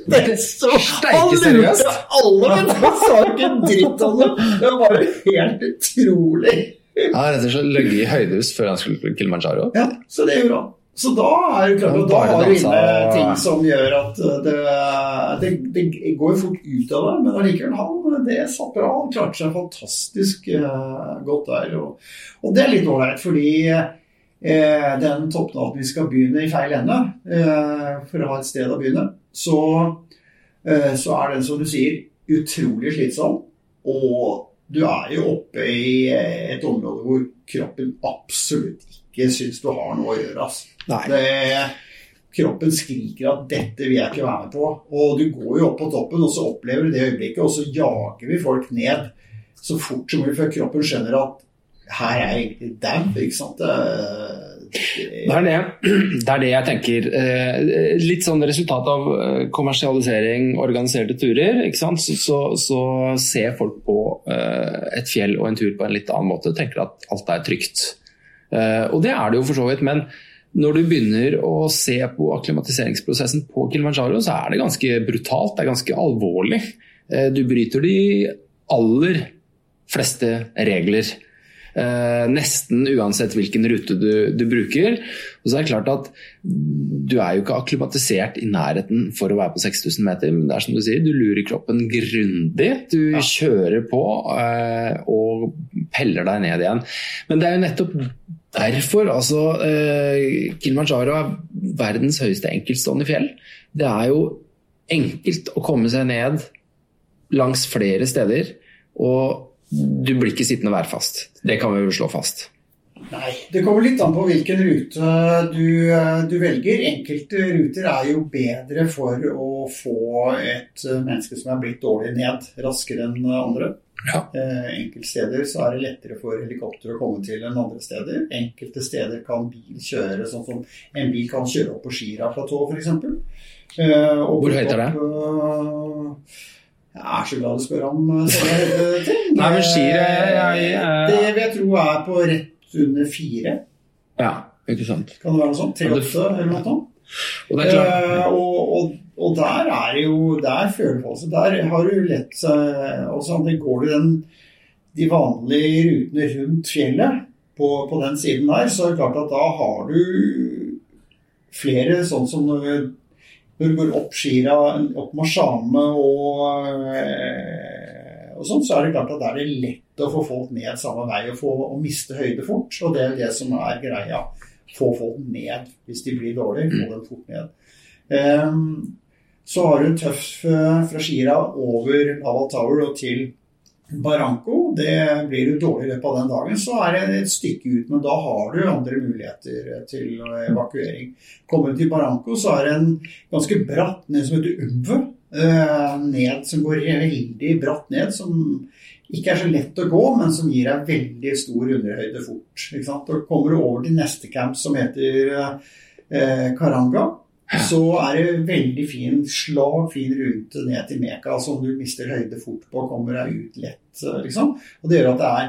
det er så Han lurte alle, men han sa ikke en dritt om det. Det var jo helt utrolig. Han har rett og slett ligget i høydehus før han skulle til Kilimanjaro? Ja, så det gjorde han. Så da er det klart og da har du inne ting som gjør at det, det, det går fort ut av det. Men allikevel, han det satt bra. Han klarte seg fantastisk uh, godt der. Og, og, det er litt ålreit, fordi uh, den toppnatten vi skal begynne i feil ende, uh, for å ha et sted å begynne, så, så er den, som du sier, utrolig slitsom. Og du er jo oppe i et område hvor kroppen absolutt ikke syns du har noe å gjøre. Altså. Det, kroppen skriker at 'dette vil jeg ikke være med på'. Og du går jo opp på toppen, og så opplever du det øyeblikket, og så jager vi folk ned så fort som mulig, før kroppen skjønner at her er jeg egentlig dau. Ikke sant. Det, det, er det. det er det jeg tenker. Eh, litt sånn resultat av eh, kommersialisering, organiserte turer. ikke sant? Så, så, så ser folk på eh, et fjell og en tur på en litt annen måte og tenker at alt er trygt. Og det er det jo for så vidt. men når du begynner å se på akklimatiseringsprosessen på Kilimanjaro, så er det ganske brutalt, det er ganske alvorlig. Eh, du bryter de aller fleste regler. Eh, nesten uansett hvilken rute du, du, bruker. Og så er det klart at Du er jo ikke akklimatisert i nærheten for å være på 6000 meter, men det er som du sier, du lurer kroppen grundig. Du ja. kjører på eh, og peller deg ned igjen. Men det er jo nettopp Derfor, altså eh, Kilimanjaro er verdens høyeste enkeltstående fjell. Det er jo enkelt å komme seg ned langs flere steder, og du blir ikke sittende værfast. Det kan vi jo slå fast. Nei, det kommer litt an på hvilken rute du, du, velger. Enkelte ruter er jo bedre for å få et menneske som er blitt dårlig ned, raskere enn andre. Ja. Eh, enkelte steder så er det lettere for helikopter å komme til enn andre steder. Enkelte steder kan bil kjøre sånn som en bil kan kjøre opp på Shira-platået f.eks. Eh, Hvor høyt er det? Eh, jeg er så glad du spør om sånne ting. Nei, men Shira jeg, jeg, Det vil jeg tro er på rett under fire. Ja, ikke sant. Kan det være noe sånt? Tre-åtte eller noe sånt? Og, eh, og, og, og, der er det jo Der føler folk seg Der har du lett også, det Går du den, de vanlige rutene rundt fjellet på, på, den siden der, så er det klart at da har du flere sånn som når, når du går opp Skira, opp Mashame og, eh, og sånn, så er det klart at der er det lett å få folk ned samme vei og, få, og miste høyde fort. Og det er det som er greia få folk ned hvis de blir dårlige. Få dem fort ned. Um, så har du tøff eh, fra Shira over Aval Tower og til Barranco. Det blir du dårlig i løpet av den dagen, så er det et stykke ut. Men da har du andre muligheter til evakuering. Kommer du til Barranco, så er det en ganske bratt ned som heter Umve. Eh, ned, som går veldig bratt ned. som ikke er så lett å gå, men som gir deg veldig stor underhøyde fort. Og kommer du over til neste camp, som heter eh, Karanga, så er det veldig fin slag, fin rute ned til Meka, som du mister høyde fort på og kommer deg ut lett. Liksom. Og det gjør at det er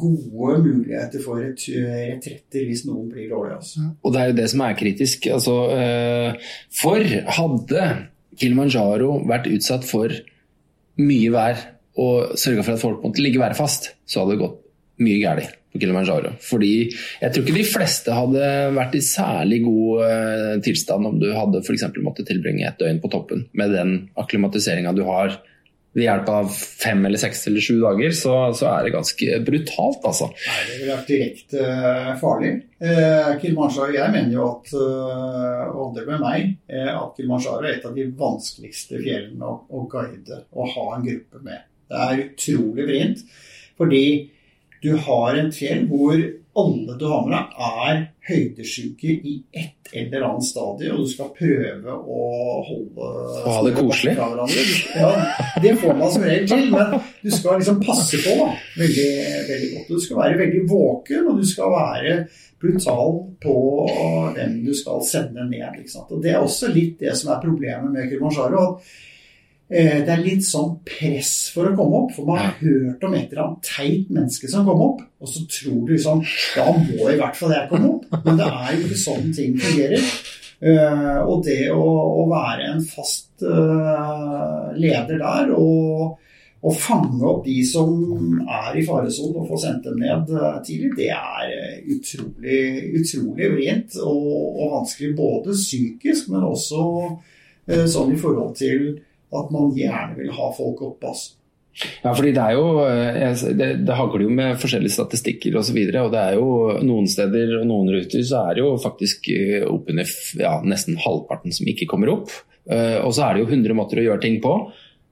gode muligheter for retretter hvis noen blir dårlige. Altså. Og det er jo det som er kritisk. Altså, eh, for hadde Kilimanjaro vært utsatt for mye vær og sørga for at folk måtte ligge værfast, så hadde det gått mye galt på Kilimanjaro. Fordi jeg tror ikke de fleste hadde vært i særlig god eh, tilstand om du hadde f.eks. måttet tilbringe et døgn på toppen med den akklimatiseringa du har ved hjelp av fem eller seks eller sju dager, så, så er det ganske brutalt, altså. Nei, det ville vært direkte uh, farlig. Eh, Kilimanjaro, jeg mener jo at, uh, og andre med meg, eh, at Kilimanjaro er et av de vanskeligste fjellene å, å guide og ha en gruppe med. Det er utrolig vrient, fordi du har en fjell hvor alle du har med deg, er høydesyke i et eller annet stadie, og du skal prøve å holde Å ha det koselig. Ja, det får man som regel til, men du skal liksom passe på da, veldig, veldig godt. Du skal være veldig våken, og du skal være brutal på hvem du skal sende ned. Ikke sant? Og Det er også litt det som er problemet med Kilimanjaro. at det er litt sånn press for å komme opp, for man har hørt om et eller annet teit menneske som kom opp, og så tror du sånn Da må i hvert fall jeg komme opp. Men det er jo ikke sånn ting fungerer. Eh, og det å, å være en fast eh, leder der og, og fange opp de som er i faresonen og få sendt dem ned eh, tidlig, det er eh, utrolig, utrolig vrient og, og vanskelig både psykisk, men også eh, sånn i forhold til at man gjerne vil ha folk oppe. Altså. Ja, fordi det er jo eh, Det, det hagler jo med forskjellige statistikker osv. Og, så videre, og det er jo noen steder og noen ruter så er det jo faktisk opp oppunder ja, nesten halvparten som ikke kommer opp. Eh, og så er det jo 100 måter å gjøre ting på.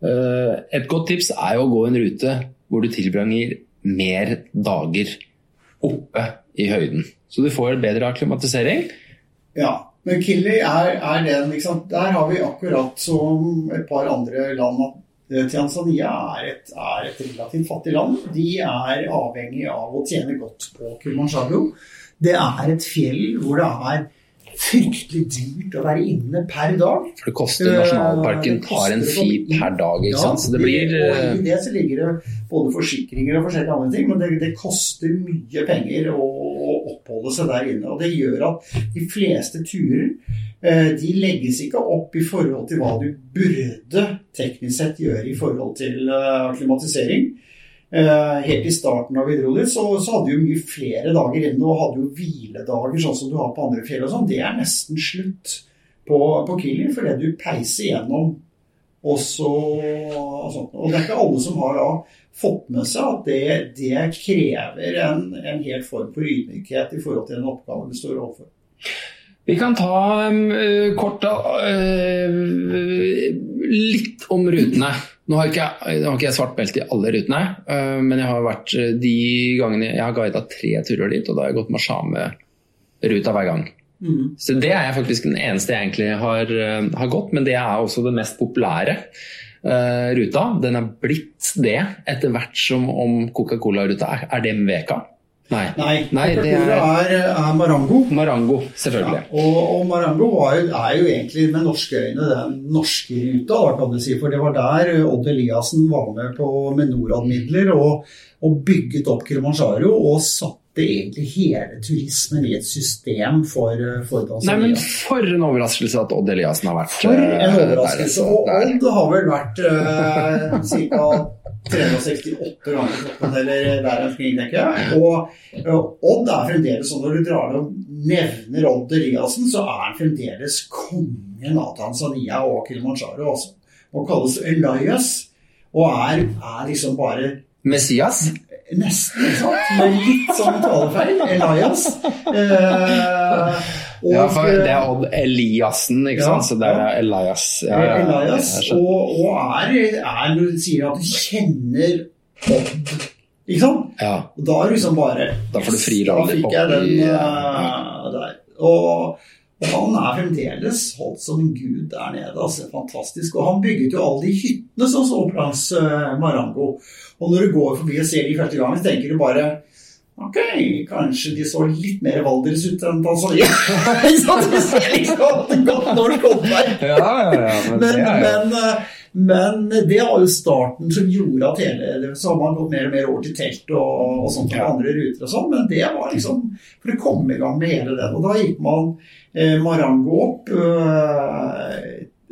Eh, et godt tips er jo å gå en rute hvor du tilbringer mer dager oppe i høyden. Så du får bedre akklimatisering. Ja, men Kili er, er den liksom, Der har vi akkurat som et par andre land at eh, Tanzania er et, er et relativt fattig land. De er avhengig av å tjene godt på Kilimanjaro. Det er et fjell hvor det er fryktelig dyrt å være inne per dag. For det koster Eh, nasjonalparken det har en fi per dag. ikke Ja, sant? Så det blir og eh, I det så ligger det både forsikringer og forskjellige andre ting, men det, det koster mye penger og å oppholde seg der inne. og Det gjør at de fleste turer eh, de legges ikke opp i forhold til hva du burde teknisk sett gjøre i forhold til klimatisering akklimatisering. Eh, Helt i starten av vi så, så hadde vi mye flere dager inne og hadde jo hviledager, sånn som du har på andre fjell og sånn. Det er nesten slutt på, på Kili, fordi du peiser gjennom og så og det er ikke alle som har da fått med seg at det, det krever en, en helt form for ydmykhet i forhold til den oppgaven du står overfor. Vi kan ta um, kort eh, litt om rutene. Nå har ikke, jeg- har ikke jeg svart belte i alle rutene, uh, men jeg har vært de gangene jeg har guida tre turer dit, og da har jeg gått Mashame-ruta hver gang. Mm. Så det er jeg faktisk den eneste jeg egentlig har, eh, har gått, men det er også den mest populære uh, ruta. Den er blitt det etter hvert som om Coca-Cola-ruta er, er det Mveka. Nei. Nei, Nei, det er, er Marango. Marango, Ja, selvfølgelig. og, og Marango jo, er jo egentlig med norske øyne den norske ruta, da, kan du si. For det var der Odd Eliassen var med på med Norad-midler og, og bygget opp Kilimanjaro og satte egentlig hele turismen i et system for, for Nei, men For en overraskelse at Odd Eliassen har vært For en eh, overraskelse. der, Og. Odd har vel vært uh, ca. 368 ganger på toppen, eller der omkring, tenker jeg. Og uh, Odd er fremdeles sånn når du drar og nevner Odd Eliassen, så er han fremdeles kongen av Tanzania og Kilimanjaro. også. Og kalles Elias. Og er, er liksom bare Messias? Nesten, ikke sant? Med litt sånn talefeil. Elias. Eh, og, Ja, for det er Odd Eliassen, ikke Ja, sant? Så det er. Elias. Ja, ja, ja, Elias, og, og er, er sier at du kjenner Odd, ikke sant? ja. Og da er du liksom bare Da får du fri Da fikk jeg den eh, der. Og, og han er fremdeles holdt som en gud der nede. altså Fantastisk. Og han bygget jo alle de hyttene som så opp langs eh, Marango. Og når du går forbi og ser de første gangen, så tenker du bare Ok, kanskje de så litt mer Valdres ut enn Tanzania. så? Du ser liksom at det godt norsk håndverk. Ja, ja, ja, men Men, det er men, eh, men det var jo starten som gjorde at hele Så har man gått mer og mer over til telt og, og sånt på Ja. andre ruter og sånn, men det var liksom for å komme i gang med hele den. Og da gikk man eh, Marango opp eh,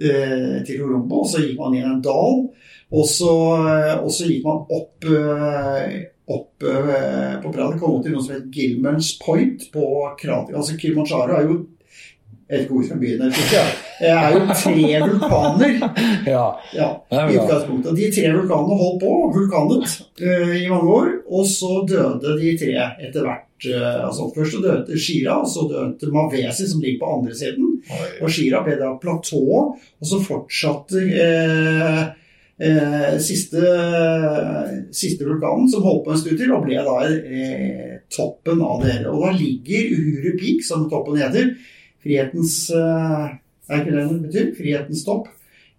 eh, til Orombo, og så gikk man inn en dal. Og så, og så gikk man opp, eh, opp eh, på Prada. Kom opp til noe som heter Gilmans Point på Krater. Altså Kilimanjaro er jo jeg vet ikke hvor vi skal begynne. Det er jo tre vulkaner. Ja. Ja, i utgangspunktet. De tre vulkanene holdt på, vulkanet, eh, i mange år. Og så døde de tre etter hvert. eh, altså Først så døde Shira, og så døde Mavesi, som ligger på andre siden. Og Shira ble da platået, og så fortsatte eh, eh, siste, siste vulkanen, som holdt på en stund til, og ble da eh, toppen av det hele. Og da ligger Uhuru Peak, som toppen heter, frihetens eh, Er ikke det det betyr? Frihetens topp.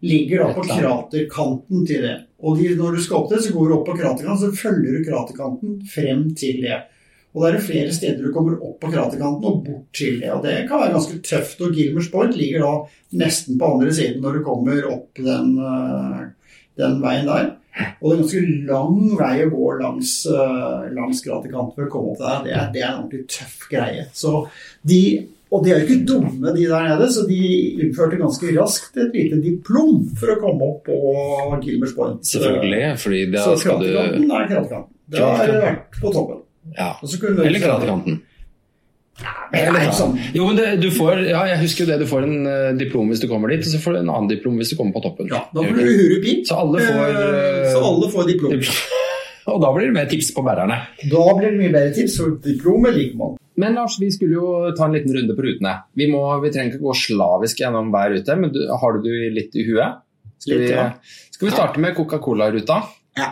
Ligger da på kraterkanten til det. Og de, når du skal opp det, så går du opp på kraterkanten, så følger du kraterkanten frem til det. Og da er det flere steder du kommer opp på kraterkanten og bort til det. Og det kan være ganske tøft. Og Gilmers Point ligger da nesten på andre siden når du kommer opp den, eh, den veien der. Og det er en ganske lang vei å gå langs, eh, langs kraterkanten for å komme opp der. Det er, det er en ordentlig tøff greie. Så de, og de er jo ikke dumme, de der nede, så de innførte ganske raskt et lite diplom for å komme opp på Gilmers Point. Selvfølgelig, fordi da skal du Så gratikanten er gratikanten. Da har det vært på toppen. ja. Eller kraterkanten. Sånn. Jo, men det, du får, ja, jeg husker jo det, du får en uh, diplom hvis du kommer dit, og så får du en annen diplom hvis du kommer på toppen. Ja, da blir du hurupin, Så alle får, uh, Så alle får diplom. Og da blir det mer tips på bærerne. Da blir det mye bedre tips, for diplomet liker man. Men Lars, vi skulle jo ta en liten runde på rutene. Vi, må, vi trenger ikke gå slavisk gjennom hver rute, men du, har du det litt i huet? Skal vi, ja. skal vi starte med Coca-Cola-ruta? Ja.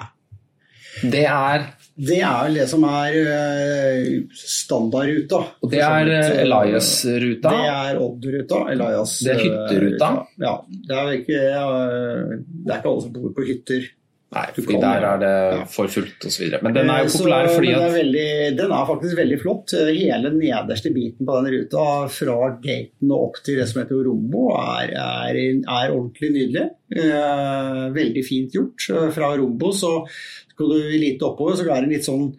Det er, Det er det som er eh, standardruta. og det er eh, Elias-ruta. Det er Odd-ruta. Elias. Det er hytteruta. eh, Ja. Det er, ikke, det er ikke alle som bor på hytter. Nei, fordi der er det for fullt osv. Men den er jo populær så- fordi den at er, veldig, den er faktisk veldig flott. Hele nederste biten på den ruta, fra gaten og opp til det som heter Rombo, er, er, er ordentlig nydelig. Eh, veldig fint gjort. Fra Rombo så skal du lite oppover, så er det en litt sånn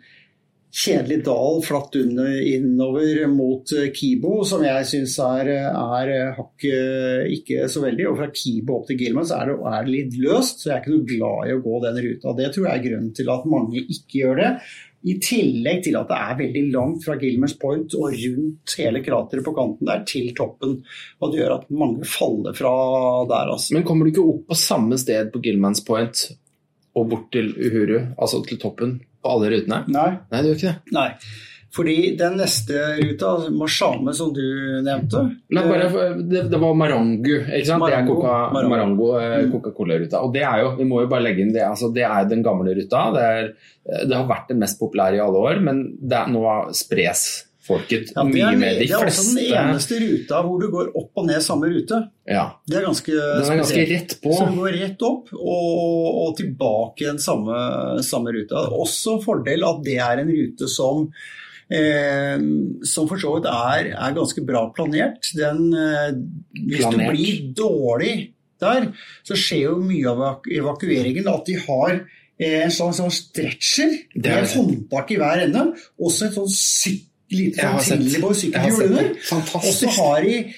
kjedelig dal flatt under, innover mot eh, Kibo, som jeg syns er, er eh, hakket ikke så veldig. Og fra Kibo opp til Gilman så er det, er det litt løst, så jeg er ikke noe glad i å gå den ruta. Det tror jeg er grunnen til at mange ikke gjør det. I tillegg til at det er veldig langt fra Gilmers Point og rundt hele krateret på kanten der til toppen. Og det gjør at mange faller fra der, altså. Men kommer du ikke opp på samme sted på Gilmans Point og bort til Uhuru, altså til toppen, på alle rutene? Nei. Nei, det gjør ikke det. Nei. Fordi den neste ruta, Mashame, som du nevnte Nei, bare, det, det var Marangu, ikke sant? Marango, det er Coca- Marango. Marango, eh, Mm. Og det er jo, vi må jo bare legge inn det, altså det er den gamle ruta. Det, er, eh, det har vært den mest populære i alle år, men det er, nå spres folket ja, mye mer. De det er også den eneste ruta hvor du går opp og ned samme rute. ja, Det er ganske Den er ganske rett på. Så du går rett opp og, og tilbake igjen samme, samme ruta. Også fordel at det er en rute som Eh, som for så vidt er, er ganske bra planert. Den, eh, hvis Planert. du blir dårlig der, så skjer jo mye av evaku- evakueringen at de har eh, en sånn, sånn stretcher Det med er- håndtak i hver ende. Også et sånn syk, lite Jeg på sett- trillebår jeg har sykkelhjul sett under. det. Og så har de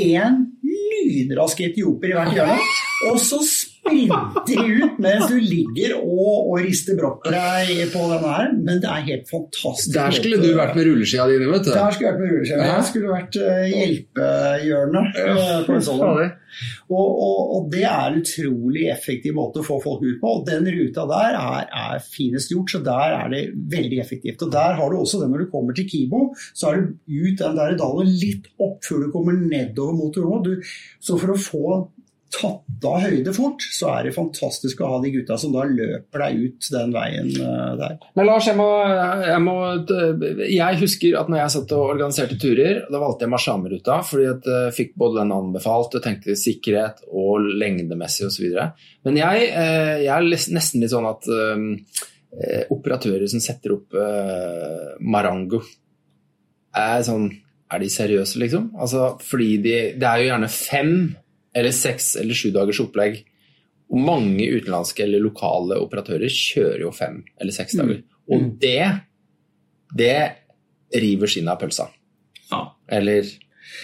én lynrask etioper i hvert hjørne, og så sprinter de ut mens du ligger og, og rister brakk på deg på denne her. Men det er helt fantastisk. Der skulle du vært med rulleskia dine, vet du. Der skulle jeg vært med rulleskia. Ja. Jeg skulle vært uh, hjelpehjørnet eh, Og, og, og det er en utrolig effektiv måte å få folk ut på. Og den ruta der er, er finest gjort, så der er det veldig effektivt. Og der har du også det når du kommer til Kibo, så er du ut den der dalen litt opp før du kommer nedover mot Roma. Så for å få tatt av høyde fort, så er det fantastisk å ha de gutta som da løper deg ut den veien eh, der. Men Lars, jeg må, jeg må Jeg husker at når jeg satt og organiserte turer, da valgte jeg Mashame-ruta fordi jeg fikk både den anbefalt og tenkte sikkerhet og lengdemessig osv. Men jeg, eh, jeg er nesten litt sånn at eh, operatører som setter opp eh, Marango, er sånn Er de seriøse, liksom? Altså, fordi de Det er jo gjerne fem eller seks eller sju dagers opplegg. Og mange utenlandske eller lokale operatører kjører jo fem eller seks dager. Mm. Og det, det river skinnet av pølsa. Ja. Eller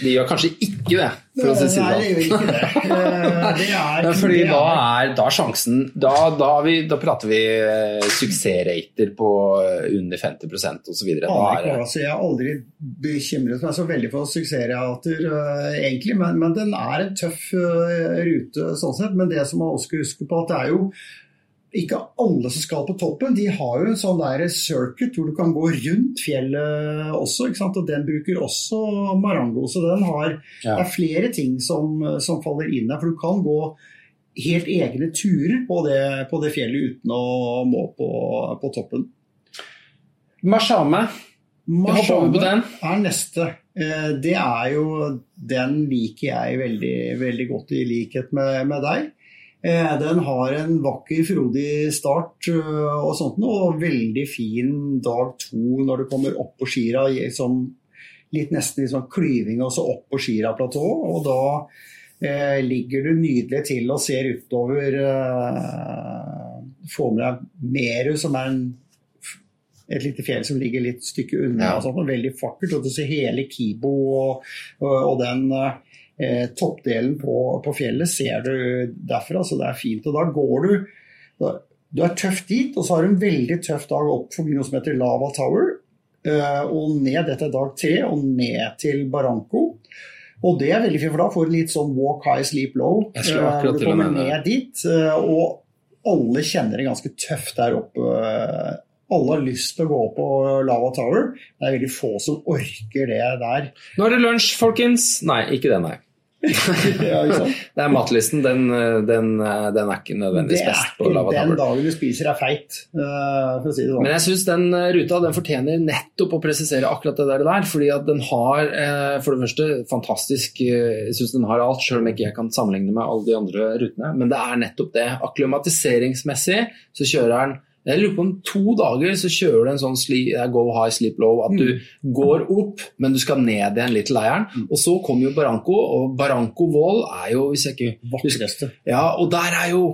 De gjør kanskje ikke det, for å si det Nei, sånn. gjør ikke det. Eh, Det er, fordi det da er- da sjansen da, da, vi, da prater vi eh, suksessrater på eh, under 50 osv. Altså, Jeg har aldri bekymret meg så veldig for suksessrater, egentlig, men, men den er en tøff rute sånn sett. Men det som man også skal huske på, at det er jo ikke alle som skal på toppen. De har jo en sånn der circuit hvor du kan gå rundt fjellet også, og den bruker også Marango. Så den har, Ja. er flere ting som, som faller inn der, for du kan gå helt egne turer på det, på det fjellet uten å må på, på toppen. Mashame. Mashame på den. er neste. Eh, Det er jo Den liker jeg veldig, veldig godt, i likhet med, med deg. Eh, Den har en vakker, frodig start eh, og sånt og veldig fin dag to når du kommer opp på Skira. Sånn, litt nesten i sånn klyving og så opp på Skira-platået. Og da eh, ligger du nydelig til og ser utover eh, Får med deg Meru, som er en et lite fjell som ligger litt stykke unna. Ja. og sånt, og veldig vakkert. Og du ser hele Kibo og, og, og den eh, toppdelen på, på fjellet ser du derfra, så det er fint. Og da går du da, Du er tøff dit, og så har du en veldig tøff dag opp forbi noe som heter Lava Tower. eh, og ned etter dag tre, og ned til Barranco. Og det er veldig fint, for da får du litt sånn walk high, sleep low. Jeg skulle eh, akkurat du til å kommer det. ned dit, eh, og alle kjenner det ganske tøft der oppe. eh, Alle har lyst til å gå på Lava Tower. Det er veldig få som orker det der. Nå er det lunsj, folkens. Nei, ikke det, nei. Ja? Det er matlisten. Den, den, den er ikke nødvendigvis best på Lava den dagen du spiser er feit, eh, for å si det sånn. Men jeg syns den eh, ruta den fortjener nettopp å presisere akkurat det der. fordi at den har eh, for det første fantastisk Jeg syns den har alt, selv om ikke jeg kan sammenligne med alle de andre rutene. Men det er nettopp det. Akklimatiseringsmessig så kjører den jeg lurer på om to dager så kjører du en sånn sli, eh, go high, sleep low. At du går opp, men du skal ned igjen litt til leiren. Og så kommer jo Barranco, og Barranco Wall er jo, hvis jeg ikke Vakreste. ja, og der er jo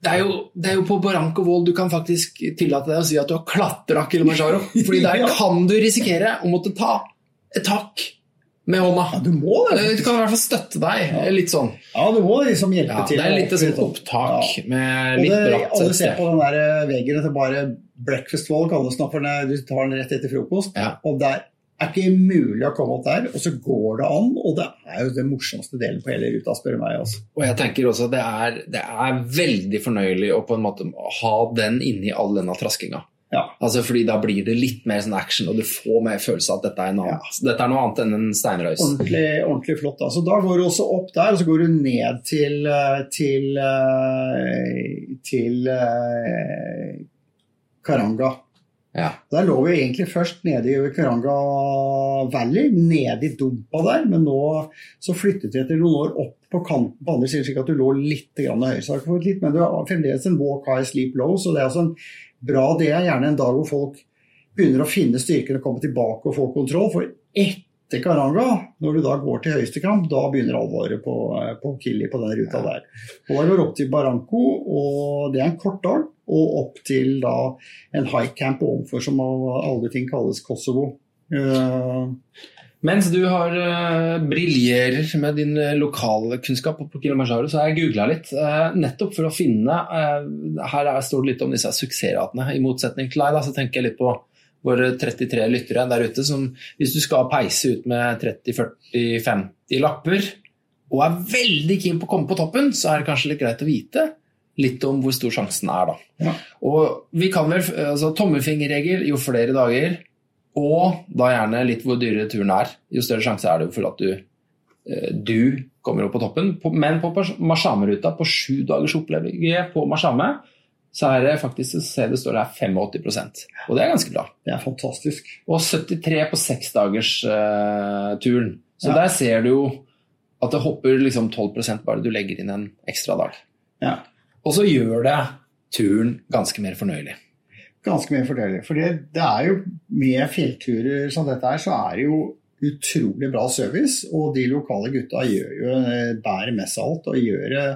det er, jo, det er jo på Barranco Wall du kan faktisk tillate deg å si at du har klatra Kilimanjaro. Fordi der kan du risikere å måtte ta et tak med hånda. Du må det. Du kan i hvert fall støtte deg litt sånn. Ja, du må liksom hjelpe Ja, til. det er litt sånn opptak Ja. med litt bratt alle ser på den der eh, veggen etter bare breakfast wall, kalles den, for du tar den rett etter frokost. Ja. Og det er ikke mulig å komme opp der, og så går det an. Og det er jo den morsomste delen på hele ruta, spør du meg. Altså. Og jeg tenker også at det er, det er veldig fornøyelig å på en måte ha den inni all denne traskinga. Ja. Altså fordi da blir det litt mer sånn action, og du får mer følelse av at dette er, noe annet. Dette er noe annet enn en steinrøys. Ordentlig, ordentlig flott. Da. Så da går du også opp der, og så går du ned til eh, til, eh, til eh, Karanga. Ja. Der lå vi egentlig først nede i Karanga Valley, nede i dumpa der, men nå så flyttet vi etter noen år opp på kanten på andre siden, slik at du lå litt høyere. Så du fått litt, men du har fremdeles en walk high, sleep low, så det er altså en bra Det er gjerne en dag hvor folk begynner å finne styrken og komme tilbake og få kontroll. For etter Karanga, når du da går til høyeste kamp, da begynner alvoret på, på Kili på den ruta der. Og da går opp til Barranco, og det er en kort dag, og opp til da en high camp ovenfor, som av alle ting kalles Kosovo. Eh, Mens du har uh, briljerer med din uh, lokalkunnskap på Kilimanjaro, så har jeg googla litt. Uh, nettopp for å finne eh, Her er, står det litt om disse suksessratene. I motsetning til deg, da, så tenker jeg litt på våre 33 lyttere der ute som hvis du skal peise ut med 30-40-50 lapper og er veldig keen på å komme på toppen, så er det kanskje litt greit å vite litt om hvor stor sjansen er, da. Ja. Og vi kan vel, altså Tommelfingerregel jo flere dager, og da gjerne litt hvor dyrere turen er. Jo større sjanse er det jo for at du, eh, du kommer opp på toppen. Men på Mashame-ruta, på sju dagers opplevelse på Mashame, så er det faktisk se det står her 85% Og det er ganske bra. det er fantastisk. Og 73 på seksdagersturen. så Ja. der ser du jo at det hopper liksom 12% bare du legger inn en ekstra dag. Ja. Og så gjør det turen ganske mer fornøyelig. Ganske mye fordeler. For det, det er jo med fjellturer som dette her, så er det jo utrolig bra service. Og de lokale gutta gjør jo, eh, bærer med seg alt og gjør det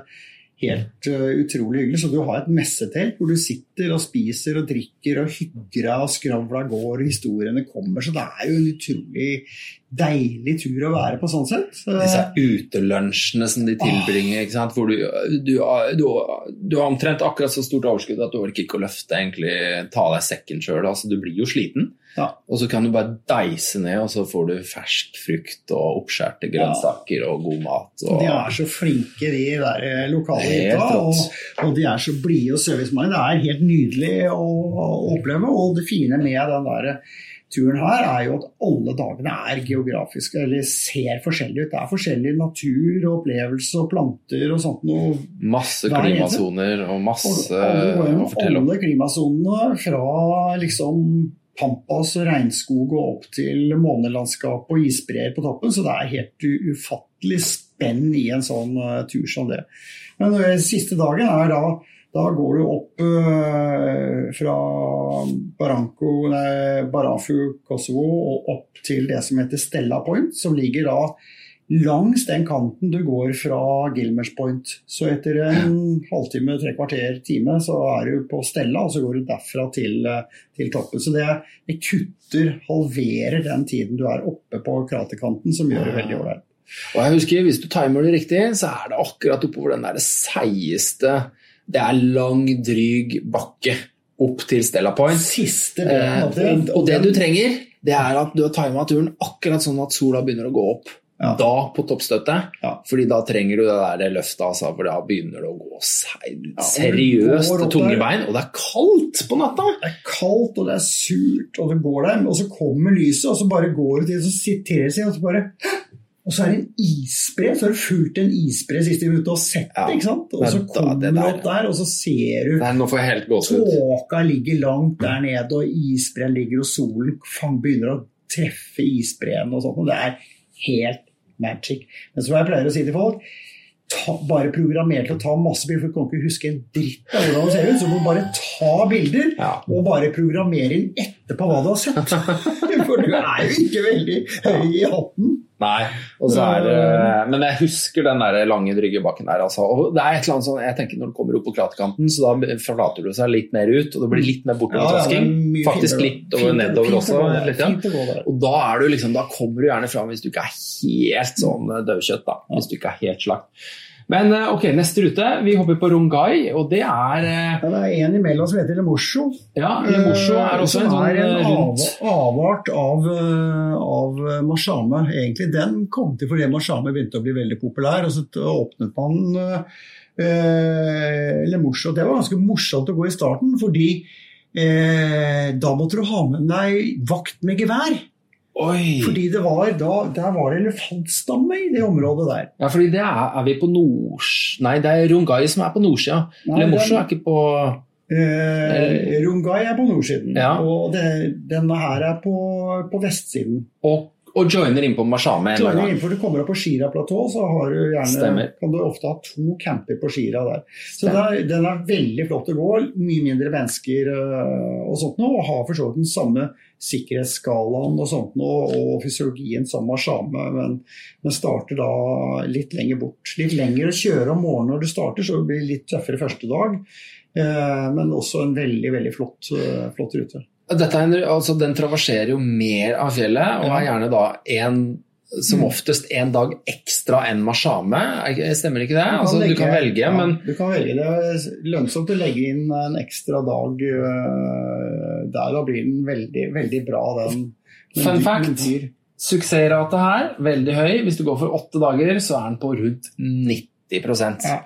helt uh, utrolig hyggelig. Så du har et messetelt hvor du sitter og spiser og drikker og hygger deg, og skravla går, og historiene kommer. Så det er jo en utrolig deilig tur å være på sånn sett. Disse utelunsjene som de tilbringer, ikke sant? hvor du, du, du, du har omtrent akkurat så stort overskudd at du orker ikke å løfte, egentlig ta deg sekken sjøl. Altså, du blir jo sliten. Ja. Og så kan du bare deise ned, og så får du fersk frukt og oppskjærte grønnsaker og god mat. Og Og... de er så flinke, de der eh, lokale hytta. Og, og de er så blide og servicemindede. Det er helt nydelig å, å oppleve. Og det fine med den der turen her er jo at alle dagene er geografiske, eller ser forskjellige ut. Det er forskjellig natur og opplevelse og planter og sånt noe. Masse klimasoner og Og masse alle går å fortelle om. alle klimasonene fra liksom pampas og regnskog og opp til månelandskap og isbreer på toppen, så det er helt ufattelig spenn i en sånn eh, tur som det. Men den siste dagen er da da går du opp øh, fra Baranco, nei, Barafu, Kosovo og opp til det som heter Stella Point, som ligger da langs den kanten du går fra Gilmers Point. Så etter en halvtime, tre kvarter, time, så er du på Stella, og så går du derfra til, eh, til toppen. Så det, det kutter, halverer den tiden du er oppe på kraterkanten, som gjør det veldig ålreit. Og jeg husker, Hvis du timer det riktig, så er det akkurat oppover den der seigeste Det er lang, dryg bakke opp til Stella Point. Siste Eh, delen av det. og, og det du trenger, det er at du har tima turen akkurat sånn at sola begynner å gå opp. Ja. Da på toppstøtet. Ja. Fordi da trenger du det der løftet, altså, for da begynner det å gå og seriøst ja, tunge bein. Og det er kaldt på natta! Det er kaldt, og det er surt, og det går der, og så kommer lyset, og så bare går du til, så siterer det seg, og så bare og så er det en isbre, så har du fulgt en isbre siste minuttet og sett det, ikke sant? Og så kommer du opp der, og så ser du Nei. Tåka ligger langt der nede, og isbreen ligger, og solen begynner å treffe isbreen og sånt. Og det er helt magic. Men som jeg pleier å si til folk, ta, bare programmer til å ta masse bilder, for du kan ikke huske en dritt av hvordan det ser ut. Så du må bare ta bilder, og bare programmere inn etterpå hva du har sett. For du er jo ikke veldig høy i hatten. Nei, og så er Men jeg husker den der lange dryggebakken der, altså. Og det er et eller annet sånn, jeg tenker Når du kommer opp på kraterkanten, så da forlater du seg litt mer ut, og det blir litt mer Ja, ja, er bortovertasking. mye Faktisk finere. litt over nedover også. ja. Der. Og da, er du liksom, da kommer du gjerne fram hvis du ikke er helt sånn eh, dødkjøtt. da, Hvis du ikke er helt slakt. Men eh, ok, neste rute. Vi hopper på Rongai, og det er eh, Ja, det er en imellom som heter Lemosho. Ja, Lemosho er også en sånn en eh, rundt av, avart av, eh, av Mashame, egentlig. Den kom til fordi Mashame begynte å bli veldig populær, og så åpnet man eh, Lemosho. Det var ganske morsomt å gå i starten, fordi eh, da måtte du ha med deg vakt med gevær. Oi! Fordi det var, da, der var det elefantstamme i det området der. Ja, fordi det er, er vi på nords... Nei, det er Rungai som er på nordsida. Nei, Lemosjo den- er ikke på Eh, Rungai er på nordsiden, Ja. og det, denne her er på, på vestsiden. Og, og joiner inn på Mashame en gang. innenfor du kommer opp på Shira-platå, så har du gjerne, kan du ofte ha to camper på Shira der. Så det er, den er veldig flott å gå. Mye mindre mennesker øh, og sånt noe, og har for så vidt den samme sikkerhetsskalaen og sånt noe, og fysiologien som Mashame, men, men starter da litt lenger bort. Litt lenger å kjøre om morgenen når du starter, så det blir litt tøffere første dag. Eh, men også en veldig, veldig flott, øh, flott rute. Er en, altså, den traverserer jo mer av fjellet, og er gjerne da en som Mm. oftest en dag ekstra enn Mashame. Er Stemmer ikke det? Du kan altså, du kan velge, ja, men Du kan velge. Det er lønnsomt å legge inn en ekstra dag øh, der. Da blir den veldig, veldig bra, den. Men Fun dyr- fact. dyr. suksessrate her, veldig høy. Hvis du går for åtte dager, så er den på rundt 90 Ja.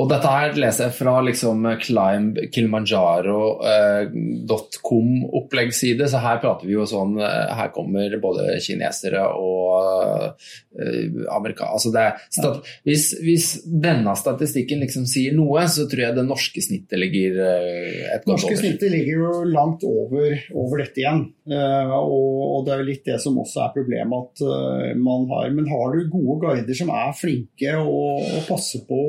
Og dette her leser jeg fra liksom climbkilimanjaro.com-oppleggsside, så her prater vi jo sånn eh, Her kommer både kinesere og amerikanere altså det hvis, hvis denne statistikken liksom sier noe, så tror jeg det norske snittet ligger eh, et godt Norske over. snittet ligger jo langt over, over dette igjen. Eh, og, og det er jo litt det som også er problemet at eh, man har Men har du gode guider som er flinke og, og passer på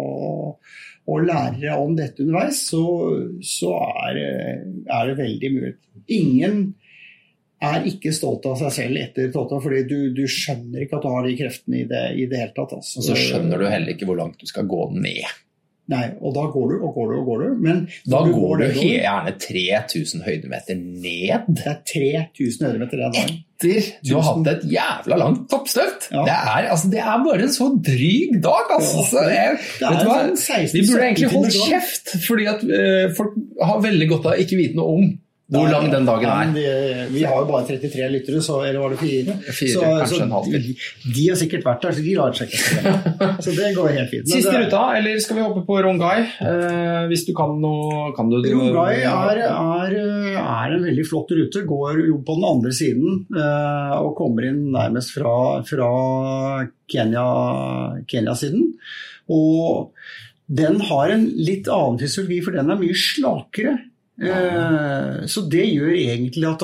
og, og lærer om dette underveis, så, så er, er det veldig mulig. Ingen er ikke stolt av seg selv etter Totta, fordi du, du skjønner ikke at du har de kreftene i det, i det hele tatt. Altså. Og så skjønner du heller ikke hvor langt du skal gå ned. Nei, og da går du og går du og går du. Men Da du går du nedover, gjerne 3000 høydemeter ned. Det er 3000 høydemeter den dagen. Etter du har hatt et jævla langt toppstøt. Ja. Det, er, altså, det er bare en så dryg dag, altså. Ja, det, er, det er vet du hva? 16 Vi burde egentlig holdt kjeft, fordi at uh, folk har veldig godt av ikke vite noe om hvor lang den dagen er. det- vi har jo bare 33 lyttere, så, eller var det fire? Fire, så, kanskje så en halv de, de har sikkert vært der, så de lar seg ikke. Så det går helt fint. Men Siste ruta, eller skal vi hoppe på Rongai? Eh, hvis du kan noe kan du, Rongai er, er, er en veldig flott rute. Går jo på den andre siden eh, og kommer inn nærmest fra, fra Kenya- Kenya-siden. og den har en litt annen fysiologi, for den er mye slakere. Eh, Så det gjør egentlig at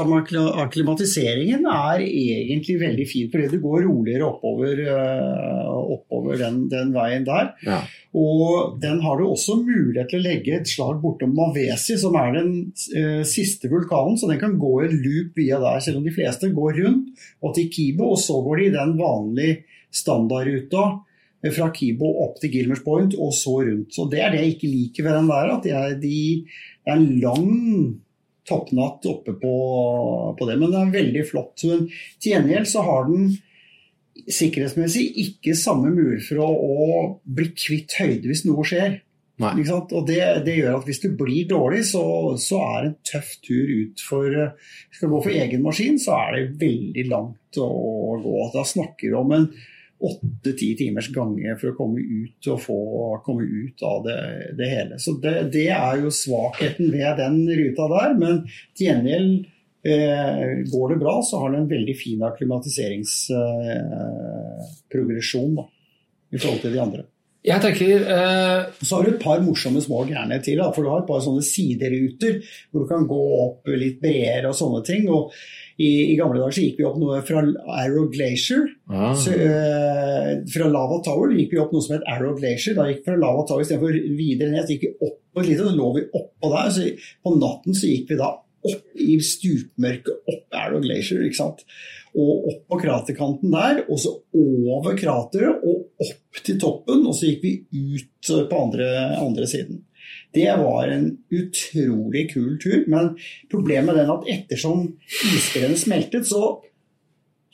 akklimatiseringen er egentlig veldig fin, fordi det går roligere oppover, eh, oppover den, den veien der. Ja. Og den har du også mulighet til å legge et slag bortom Mavesi, som er den eh, siste vulkanen, så den kan gå i en loop via der, selv om de fleste går rundt og til Kibo, og så går de i den vanlige standardruta eh, fra Kibo opp til Gilmers Point og så rundt. Så Det er det jeg ikke liker ved den der, at de er, de, en lang toppnatt oppe på, på det, men det er veldig flott. Men til gjengjeld så har den sikkerhetsmessig ikke samme mulighet for å, å bli kvitt høyde hvis noe skjer. Og det, det gjør at hvis du blir dårlig, så, så er en tøff tur ut for Skal du gå for egen maskin, så er det veldig langt å gå. Da snakker du om en åtte-ti timers gange for å komme ut og få komme ut av det, det hele. Så det, det er jo svakheten ved den ruta der. Men til gjengjeld eh, går det bra, så har den en veldig fin akklimatiseringsprogresjon i forhold til de andre. Jeg tenker eh, Så har du et par morsomme små gærne til. Da, for du har et par sånne sideruter hvor du kan gå opp litt bredere og sånne ting. og i, I gamle dager så gikk vi opp noe fra Arrow Glacier. ah, Så, eh, fra Lava Tower gikk vi opp noe som het Arrow Glacier. Da gikk vi fra Lava Tower istedenfor videre ned, så gikk vi opp på et lite, så lå vi oppå der. Så på natten så gikk vi da opp i stupmørket opp Arrow Glacier. ikke sant? Og opp på kraterkanten der, og så over krateret og opp til toppen. Og så gikk vi ut på andre, andre siden. Det var en utrolig kul tur, men problemet er at ettersom isbreene smeltet, så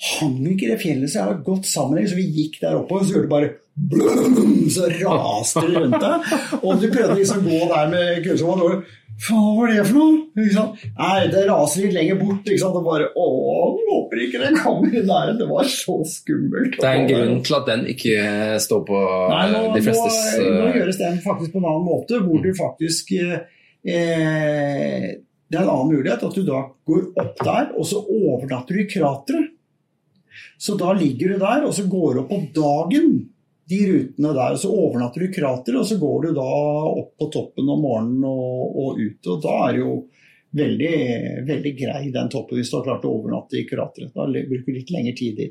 hang ikke det fjellet så jævla godt sammen. Så vi gikk der oppe, og så gjorde det bare blum, så raste det rundt deg. Og du prøvde liksom å gå der med kullsommeren, og Faen, hva var det for noe? Nei, det raser litt lenger bort. Ikke sant? Og bare Å, håper ikke det kommer i nærheten. Det var så skummelt. det er en grunn til at den ikke står på Nei, nå, de flestes nå, nå eh, gjøres den faktisk på en annen måte, hvor du faktisk eh, eh, Det er en annen mulighet at du da går opp der, og så overnatter du i krateret. Så da ligger du der, og så går du opp på dagen de rutene der. Så overnatter du i krateret, og så går du da opp på toppen om morgenen og, og ut. Og da er det jo veldig, veldig grei den toppen hvis du har klart å overnatte i krateret. Da bruker du litt lengre tid dit.